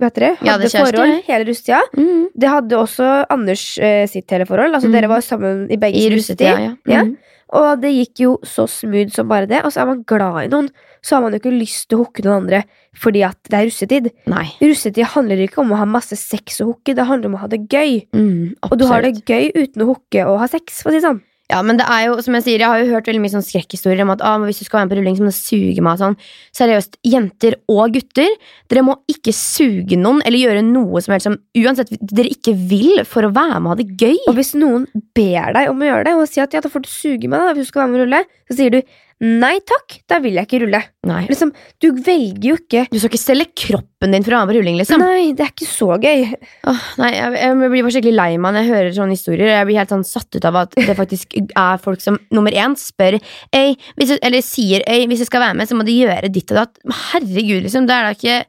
Vet dere, hadde ja, forhold hele russetida. Mm. Det hadde også Anders uh, sitt hele forhold. Altså Mm. Dere var sammen i begge I russetid. russetida, ja. Ja. Mm. Og det gikk jo så smooth som bare det. Og så er man glad i noen, så har man jo ikke lyst til å hooke noen andre fordi at det er russetid. Nei. Russetid handler ikke om å ha masse sex og hooke, det handler om å ha det gøy. Mm, Og du har det gøy uten å hooke og ha sex, for å si det sånn. Ja, men det er jo, som jeg sier, jeg har jo hørt veldig mye sånn skrekkhistorier om at ah, hvis du skal være med på rulling, så må du suge meg sånn. Seriøst, jenter og gutter, dere må ikke suge noen eller gjøre noe som helst som uansett dere ikke vil for å være med og ha det gøy. Og hvis noen ber deg om å gjøre det, og sier at ja, da får du suge meg da, hvis du skal være med og rulle, så sier du nei takk, da vil jeg ikke rulle. Nei. Liksom, du velger jo ikke Du skal ikke selge kroppen din for å være med på rulling, liksom. Nei, det er ikke så gøy. Åh, nei, jeg, jeg blir bare skikkelig lei meg når jeg hører sånne historier. Jeg blir helt sånn satt ut av at det faktisk er folk som nummer én spør «Ei, hvis Eller sier «Ei, hvis jeg skal være med, så må du gjøre ditt og datt. Herregud, liksom. Det er da ikke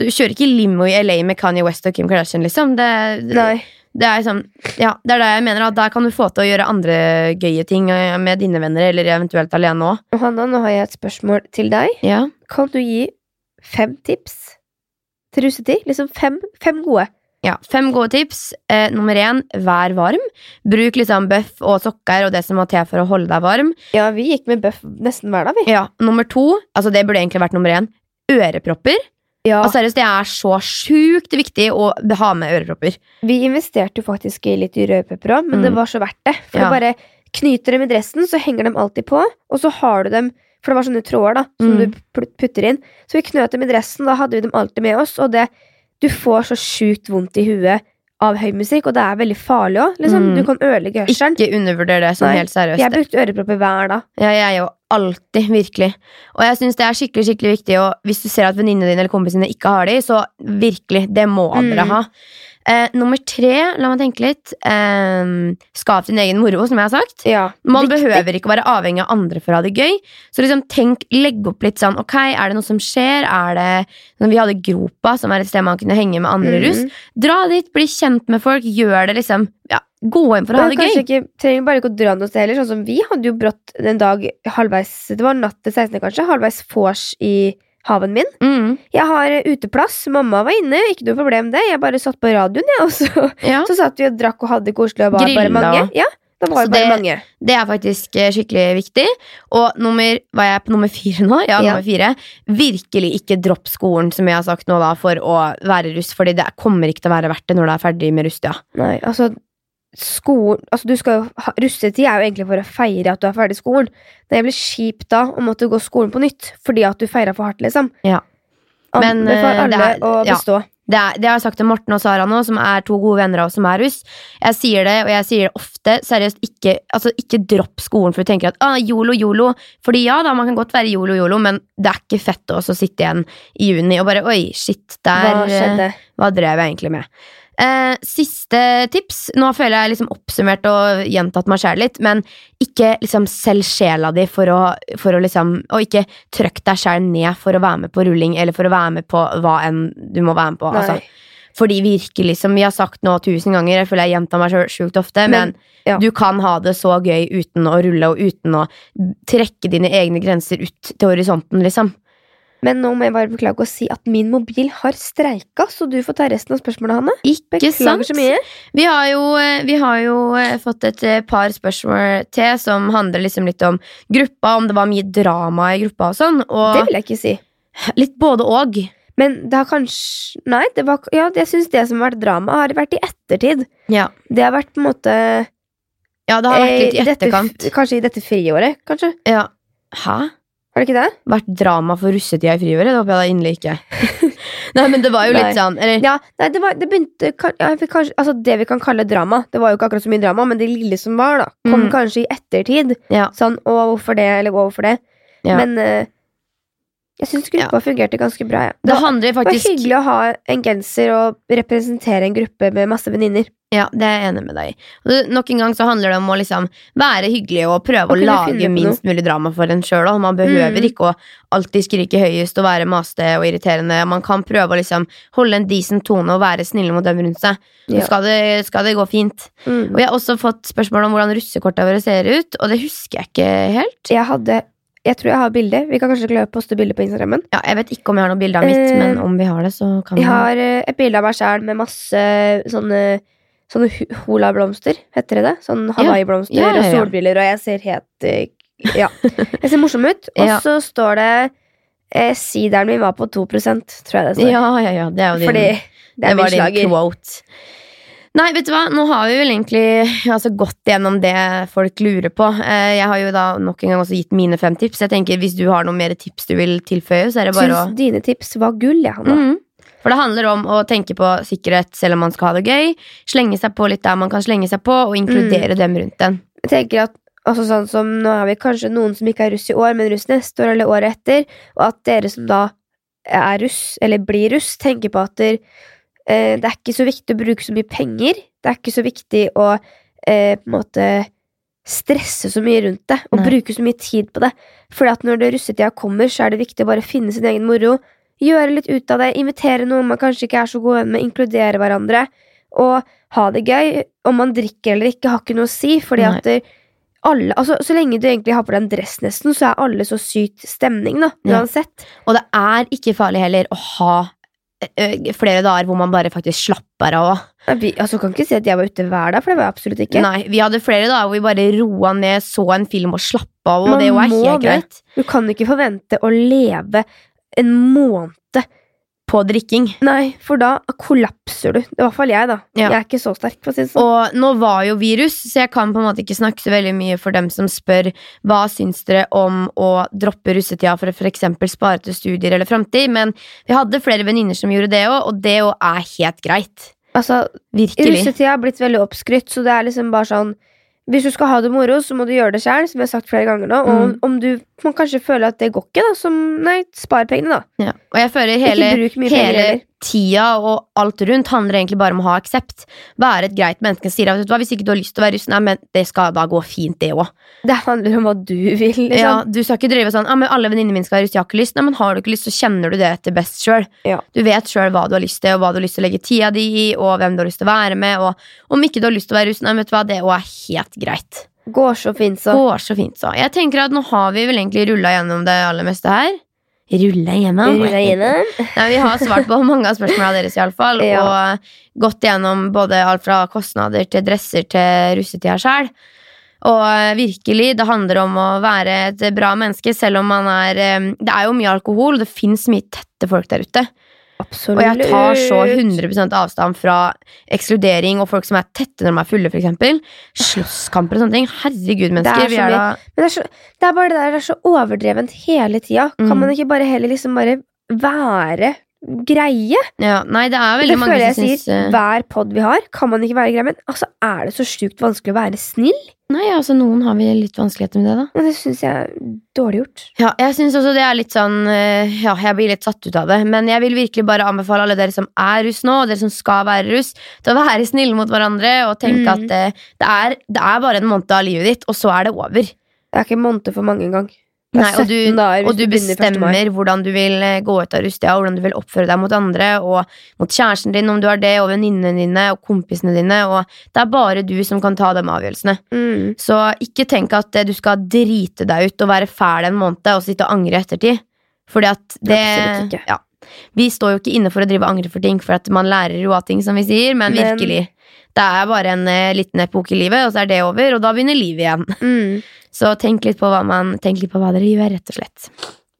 Du kjører ikke limo i LA med Kanye West og Kim Kardashian, liksom. Det, Nei. Det er liksom, Ja, det er det jeg mener. At der kan du få til å gjøre andre gøye ting med dine venner, eller eventuelt alene òg. Hanna, nå har jeg et spørsmål til deg. Ja. Kan du gi fem tips til russetid? Liksom fem, fem gode. Ja, Fem gode tips. Eh, nummer én, vær varm. Bruk liksom bøff og sokker og det som må til for å holde deg varm. Ja, vi gikk med bøff nesten hver dag, vi. Ja, Nummer to, altså det burde egentlig vært nummer én, ørepropper. Ja. Altså, seriøst, Det er så sjukt viktig å ha med ørepropper. Vi investerte jo faktisk i litt rødpepper òg, men Mm. det var så verdt det. For Ja. du bare knyter dem i dressen, så henger de alltid på, og så har du dem For det var sånne tråder da, som Mm. du putter inn. Så vi knøt dem i dressen, da hadde vi dem alltid med oss, og det Du får så sjukt vondt i huet av høy musikk, og det er veldig farlig òg. Liksom. Mm. Du kan ødelegge hørselen. Ikke undervurder det sånn Nei, helt seriøst. Jeg brukte ørepropper hver dag. Ja, jeg jo alltid, virkelig. Og jeg syns det er skikkelig skikkelig viktig, og hvis du ser at venninnene dine eller kompisene dine ikke har de, så virkelig, det må Mm. dere ha. Eh, nummer tre, la meg tenke litt. Eh, skap din egen moro, som jeg har sagt. Ja, Man viktig. behøver ikke å være avhengig av andre for å ha det gøy. Så liksom tenk, legg opp litt sånn Ok, er det noe som skjer? Er det sånn, Vi hadde Gropa, som er et sted man kunne henge med andre mm. russ. Dra dit, bli kjent med folk, gjør det liksom Ja, gå inn for å ha det gøy. ikke, trenger bare ikke å dra noe sted heller. Sånn som vi hadde jo brått en dag halvveis Det var natt til 16. kanskje, halvveis vors i haven min. Mm, Jeg har eh, uteplass, mamma var inne, ikke noe problem det. Jeg bare satt på radioen, jeg, [laughs] og så, ja. så satt vi og drakk og hadde det koselig og var bare mange. Ja, da var det, bare det- mange. Det er faktisk eh, skikkelig viktig. Og nummer Var jeg på nummer fire nå? Ja, Ja. nummer fire. Virkelig ikke dropp skolen, som jeg har sagt nå, da, for å være russ. Fordi det kommer ikke til å være verdt det når du er ferdig med russetida. Nei, altså skolen altså du skal jo Russetid er jo egentlig for å feire at du er ferdig skolen. Det blir kjipt da å måtte gå skolen på nytt fordi at du feira for hardt, liksom. Ja. Men, Anbefaler eh, det er- å ja. Det, er, det har jeg sagt til Morten og Sara nå, som er to gode venner av oss som er russ. Jeg sier det, og jeg sier det ofte. Seriøst, ikke, altså, ikke dropp skolen for du tenker at ah, yolo, yolo. Fordi ja da, man kan godt være yolo, yolo, men det er ikke fett å sitte igjen i juni og bare oi, shit, der Hva eh, skjedde? Hva drev jeg egentlig med? Eh, siste tips. Nå føler jeg liksom oppsummert og gjentatt meg sjæl litt, men ikke liksom selg sjela di for å, for å liksom Og ikke trykk deg sjæl ned for å være med på rulling eller for å være med på hva enn du må være med på. Altså, fordi virkelig, som vi har sagt nå tusen ganger, jeg føler jeg gjentar meg sjukt ofte, men, Men, ja. du kan ha det så gøy uten å rulle og uten å trekke dine egne grenser ut til horisonten, liksom. Men nå må jeg bare beklage å si at min mobil har streika, så du får ta resten av spørsmålet, Hanne. Ikke Beklager sant? så mye. Vi har jo, eh, vi har jo eh, fått et eh, par spørsmål til som handler liksom litt om gruppa, om det var mye drama i gruppa og sånn. Det vil jeg ikke si. litt både og. Men det har kanskje Nei, det var, ja, jeg syns det som har vært drama, har vært i ettertid. Ja. Det har vært på en måte ja, det har vært litt i etterkant. dette-. Kanskje i dette friåret, kanskje? Ja. Hæ? Har det ikke det? Vært drama for russetida i friåret? Det håper jeg da inderlig ikke. [laughs] Nei, men det var jo Nei. litt sånn eller, Ja, nei, det, var, det begynte ja, kanskje, Altså Det vi kan kalle drama. Det var jo ikke akkurat så mye drama, men det lille som var, da kom Mm. kanskje i ettertid. Ja. Sånn 'Å, hvorfor det?' eller 'Å, hvorfor det?' Ja. Men uh, Jeg syns gruppa fungerte ganske bra. Ja. Det det var faktisk hyggelig å ha en genser og representere en gruppe med masse venninner. Ja, det er jeg enig med deg i. Nok en gang så handler det om å liksom være hyggelig og prøve Og å lage minst mulig drama for en sjøl. Man behøver Mm. ikke å alltid skrike høyest og være maste og irriterende. Man kan prøve å liksom holde en decent tone og være snille mot dem rundt seg. Så Ja. skal, det, skal det gå fint. Mm. Og jeg har også fått spørsmål om hvordan russekorta våre ser ut, og det husker jeg ikke helt. Jeg hadde Jeg tror jeg har bilde. Vi kan kanskje klare å poste bilde på Instagrammen. Ja, jeg vet ikke om jeg har noe bilde av mitt, Eh, men om vi har det, så kan vi Jeg har eh, et bilde av meg sjæl med masse sånne Sånne holablomster, heter det det? Sånn hawaiiblomster Ja, ja, ja. og solbriller, og jeg ser helt eh, Ja. Jeg ser morsom ut. [laughs] Og Ja. så står det eh, Sideren min var på 2% tror jeg det står. Ja, ja, ja. Det er jo din, Fordi det det er var min din quote. Nei, vet du hva, nå har vi vel egentlig altså, gått gjennom det folk lurer på. Eh, Jeg har jo da nok en gang også gitt mine fem tips. Jeg tenker Hvis du har noen mer tips du vil tilføye, så er det bare å Syns dine tips var gull, jeg, Hanna. Mhm. For det handler om å tenke på sikkerhet selv om man skal ha det gøy. Slenge seg på litt der man kan slenge seg på, og inkludere dem rundt en. Jeg tenker at altså sånn som Nå har vi kanskje noen som ikke er russ i år, men russ neste år eller året etter. Og at dere som da er russ, eller blir russ, tenker på at der, eh, det er ikke så viktig å bruke så mye penger. Det er ikke så viktig å eh, på en måte stresse så mye rundt det og Nei. bruke så mye tid på det. Fordi at når det russetida kommer, så er det viktig å bare finne sin egen moro. Gjøre litt ut av det, invitere noen man kanskje ikke er så god venn med, inkludere hverandre. Og ha det gøy. Om man drikker eller ikke, har ikke noe å si. Fordi Nei. at det, alle, altså, Så lenge du egentlig har på deg en dress, nesten, så er alle så sykt stemning, da. Ja. Uansett. Og det er ikke farlig heller å ha flere dager hvor man bare faktisk slapper av. Vi, altså, kan ikke si at jeg var ute hver dag, for det var jeg absolutt ikke. Nei, Vi hadde flere dager hvor vi bare roa ned, så en film og slappa av, og Man det er jo helt greit. Du kan ikke forvente å leve en måned På drikking. Nei, for da kollapser du. I hvert fall jeg, da. Ja. Jeg er ikke så sterk, for å si det sånn. Og nå var jo virus, så jeg kan på en måte ikke snakke så veldig mye for dem som spør hva syns dere om å droppe russetida for å eksempel spare til studier eller framtid, men vi hadde flere venninner som gjorde det òg, og det òg er helt greit. Altså, Virkelig. Russetida har blitt veldig oppskrytt, så det er liksom bare sånn Hvis du skal ha det moro, så må du gjøre det sjøl, som jeg har sagt flere ganger nå. Og Mm. om du man kanskje føler at det går ikke, da, som Nei, spar pengene, da. Ja. Og jeg føler hele, hele. Tida og alt rundt handler egentlig bare om å ha aksept. Være et greit menneske som sier at hva, hvis ikke du har lyst til å være russ, nei, men det skal da gå fint, det òg. Det handler om hva du vil, liksom. Ja, du skal ikke drive sånn ja, men alle venninnene mine skal være russ, jeg har ikke lyst. Nei, men har du ikke lyst, så kjenner du det etter best sjøl. Ja. Du vet sjøl hva du har lyst til, og hva du har lyst til å legge tida di i, og hvem du har lyst til å være med, og om ikke du har lyst til å være russ, nei, vet du hva, det òg er helt greit. Går så fint, så. Går så fint, så. Jeg tenker at nå har vi vel egentlig rulla gjennom det aller meste her. Rulla gjennom? Gjennom. [laughs] Nei, vi har svart på mange av spørsmålene deres, iallfall. [laughs] Ja. Og gått gjennom både alt fra kostnader til dresser til russetida sjøl. Og eh, virkelig, det handler om å være et bra menneske, selv om man er eh, Det er jo mye alkohol, det fins mye tette folk der ute. Absolutt. Og jeg tar så 100% avstand fra ekskludering og folk som er tette når de er fulle, f.eks. Slåsskamper og sånne ting. Herregud, mennesker. vi er Men det er, så, det er bare det der, det er så overdrevent hele tida. Mm. Kan man ikke bare heller liksom bare være greie? ja, Nei, det er Det veldig mange føler jeg sier. eh, Hver pod vi har, kan man ikke være grei. Men altså, er det så sjukt vanskelig å være snill? Nei, altså noen har vi litt vanskeligheter med det, da. Men det syns jeg er dårlig gjort. Ja, jeg synes også det er litt sånn eh, Ja, jeg blir litt satt ut av det. Men jeg vil virkelig bare anbefale alle dere som er russ nå, og dere som skal være russ, til å være snille mot hverandre og tenke Mm. at eh, det, er, det er bare en måned av livet ditt, og så er det over. Det er ikke en måned for mange engang. Nei, og du, dager og du du bestemmer hvordan du vil eh, gå ut av rustia, hvordan du vil oppføre deg mot andre, og mot kjæresten din om du har det, og venninnene dine og kompisene dine. Og det er bare du som kan ta de avgjørelsene. Mm. Så ikke tenk at eh, du skal drite deg ut og være fæl en måned og sitte og angre i ettertid. Fordi at det. Ja. Vi står jo ikke inne for å drive angre for ting, for at man lærer jo av ting, som vi sier, men, Men- virkelig. Det er bare en eh, liten epoke i livet, og så er det over, og da begynner livet igjen. Mm. [laughs] Så tenk litt på hva, man, tenk litt på hva dere gjør, rett og slett.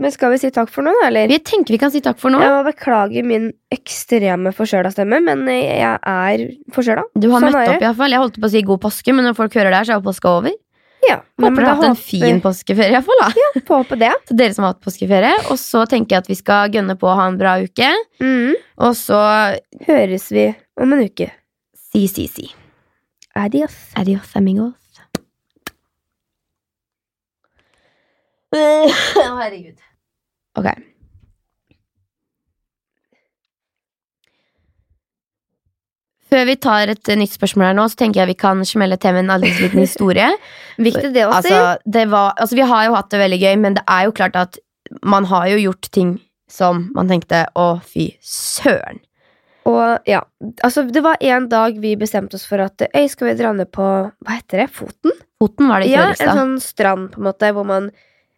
Men skal vi si takk for nå, eller? Vi tenker vi kan si takk for nå. Jeg må beklage min ekstreme forkjøla stemme, men jeg er forkjøla. Du har Sånn møtt opp, iallfall. Jeg holdt på å si god påske, men når folk hører det her, så er jo påska over. Ja, Håper dere har hatt en fin påskeferie, iallfall. da. Ja, på det. [laughs] Så dere som har hatt påskeferie. Og så tenker jeg at vi skal gønne på å ha en bra uke. Mm. Og så Høres vi om en uke. Si, si, si. Adios. Adios, amigos. Å, herregud. Ok. Før vi tar et nytt spørsmål her nå, så tenker jeg vi kan smelle til med en aldri liten historie. [laughs] Viktig det også. Altså, det var, altså, vi har jo hatt det veldig gøy, men det er jo klart at man har jo gjort ting som man tenkte å, fy søren. Og ja, altså det var en dag vi bestemte oss for at øy, skal vi dra ned på Hva heter det? Foten? Foten var det i Ja, en sånn strand på en måte hvor man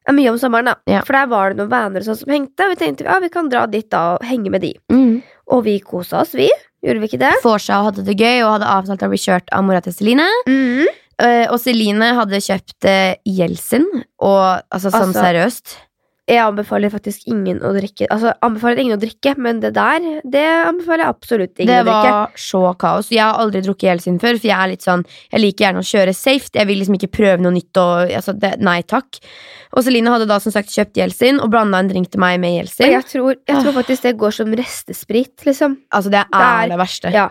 er mye om sommeren, da. Ja. For der var det noen venner og sånn som hengte, og vi tenkte ja, vi kan dra dit da og henge med de. Mm. Og vi kosa oss, vi. Gjorde vi ikke det? Forsa og hadde det gøy og hadde avtalt å bli kjørt av mora til Celine. Mm. Eh, og Celine hadde kjøpt uh, Jeltsin, og altså sånn Altså, seriøst. Jeg anbefaler faktisk ingen å drikke Altså, anbefaler ingen å drikke, men det der, det anbefaler jeg absolutt ingen Det å drikke. var så kaos. Jeg har aldri drukket Jeltsin før, for jeg er litt sånn Jeg liker gjerne å kjøre safe. Jeg vil liksom ikke prøve noe nytt. Og, altså, det, nei takk. Og Celine hadde da som sagt kjøpt Jeltsin og blanda en drink til meg med Jelsin. Jeg tror, jeg tror faktisk det går som restesprit, liksom. Altså, det er Det er- det verste. Ja.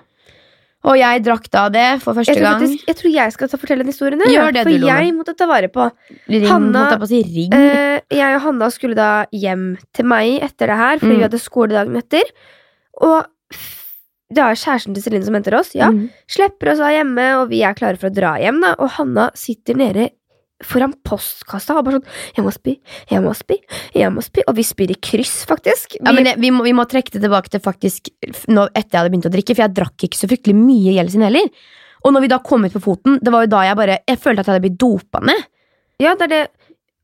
Og jeg drakk da det for første Jeg gang. faktisk, jeg tror jeg skal fortelle den historien. Gjør det for du, jeg måtte ta vare på. Ring, Hanna- på si ring. Eh, jeg og Hanna skulle da hjem til meg etter det her, fordi Mm. vi hadde skole dagen etter. Og det er kjæresten til Celine som henter oss. Ja, Mm. Slipper oss av hjemme, og vi er klare for å dra hjem. Da. Og Hanna sitter nede foran postkassa og bare sånn 'Jeg må spy, jeg må spy, jeg må spy.' Og vi spyr i kryss, faktisk. Vi, Ja, men det, vi, må, vi må trekke det tilbake til faktisk nå, etter jeg hadde begynt å drikke, for jeg drakk ikke så fryktelig mye Jeltsin heller. Og når vi da kom ut på foten, det var jo da jeg bare Jeg følte at jeg hadde blitt dopa ned. ja, det er det.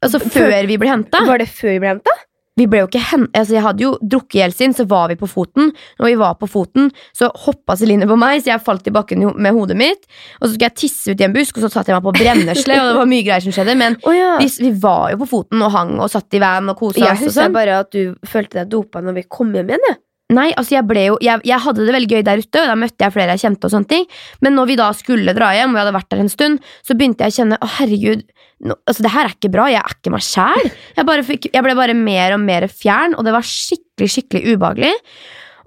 Altså Før- før vi ble henta. Var det før vi ble henta? Vi ble jo ikke hen altså, Jeg hadde jo drukket Jeltsin, så var vi på foten. Når vi var på foten, så hoppa Celine på meg, så jeg falt i bakken med hodet mitt. Og så skulle jeg tisse ut i en busk, og så satte jeg meg på brennesle, og det var mye greier som skjedde. Men oh, ja. vi, vi var jo på foten og hang og satt i van og kosa oss og husker sånn. bare at du følte deg dopa når vi kom hjem igjen. jeg. Nei, altså jeg ble jo jeg, jeg hadde det veldig gøy der ute, og da møtte jeg flere jeg kjente. og sånne ting Men når vi da skulle dra hjem, og vi hadde vært der en stund, så begynte jeg å kjenne å herregud, nå, altså det her er ikke bra. Jeg er ikke meg sjæl. Jeg, jeg ble bare mer og mer fjern, og det var skikkelig skikkelig ubehagelig.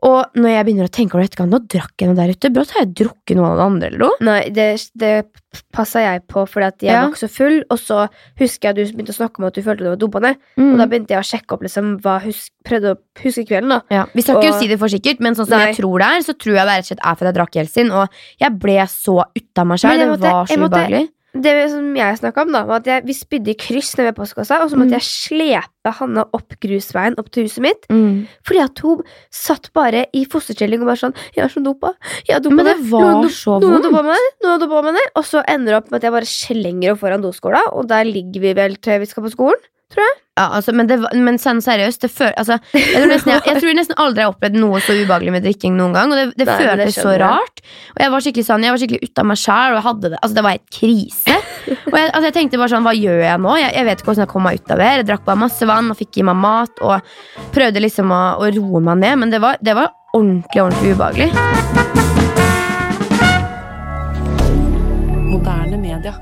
Og når jeg begynner å tenke over det etterkant, nå drakk jeg noe der ute. Brått har jeg drukket noe av det andre eller noe. Nei, det, det passa jeg på fordi at jeg Ja. var ikke så full. Og så husker jeg at du begynte å snakke om at du følte du var ned. Mm. Og da begynte jeg å sjekke opp liksom hva husk, Prøvde å huske kvelden, da. Ja, Vi skal ikke si det for sikkert, men sånn som Nei. jeg tror det er, så tror jeg det rett og slett er fordi jeg drakk Jeltsin. Og jeg ble så ute av meg sjøl. Det var så ubehagelig. Det som jeg snakka om, da var at jeg, vi spydde i kryss nede ved postkassa, og så måtte Mm. jeg slepe Hanna opp grusveien opp til huset mitt. Mm. Fordi at hun satt bare i fosterstilling og bare sånn 'Jeg er så dopa. Jeg er dopa Men det var Noen- så vondt. noen dopa meg. Og så ender det opp med at jeg bare slenger henne foran doskåla, og der ligger vi vel til vi skal på skolen. Ja, altså, men, det, men sånn seriøst, det føl, altså, jeg, tror nesten, jeg, jeg tror nesten aldri jeg har opplevd noe så ubehagelig med drikking noen gang. Og det, det Nei, det føltes så rart. Og jeg var skikkelig sånn, jeg var skikkelig ute av meg sjæl, jeg det Altså, det var helt krise. Og jeg, altså, jeg tenkte bare sånn, hva gjør jeg nå? Jeg, jeg vet ikke hvordan jeg kom meg ut av det. Jeg drakk bare masse vann og fikk i meg mat og prøvde liksom å, å roe meg ned, men det var, det var ordentlig, ordentlig ubehagelig. Moderne media.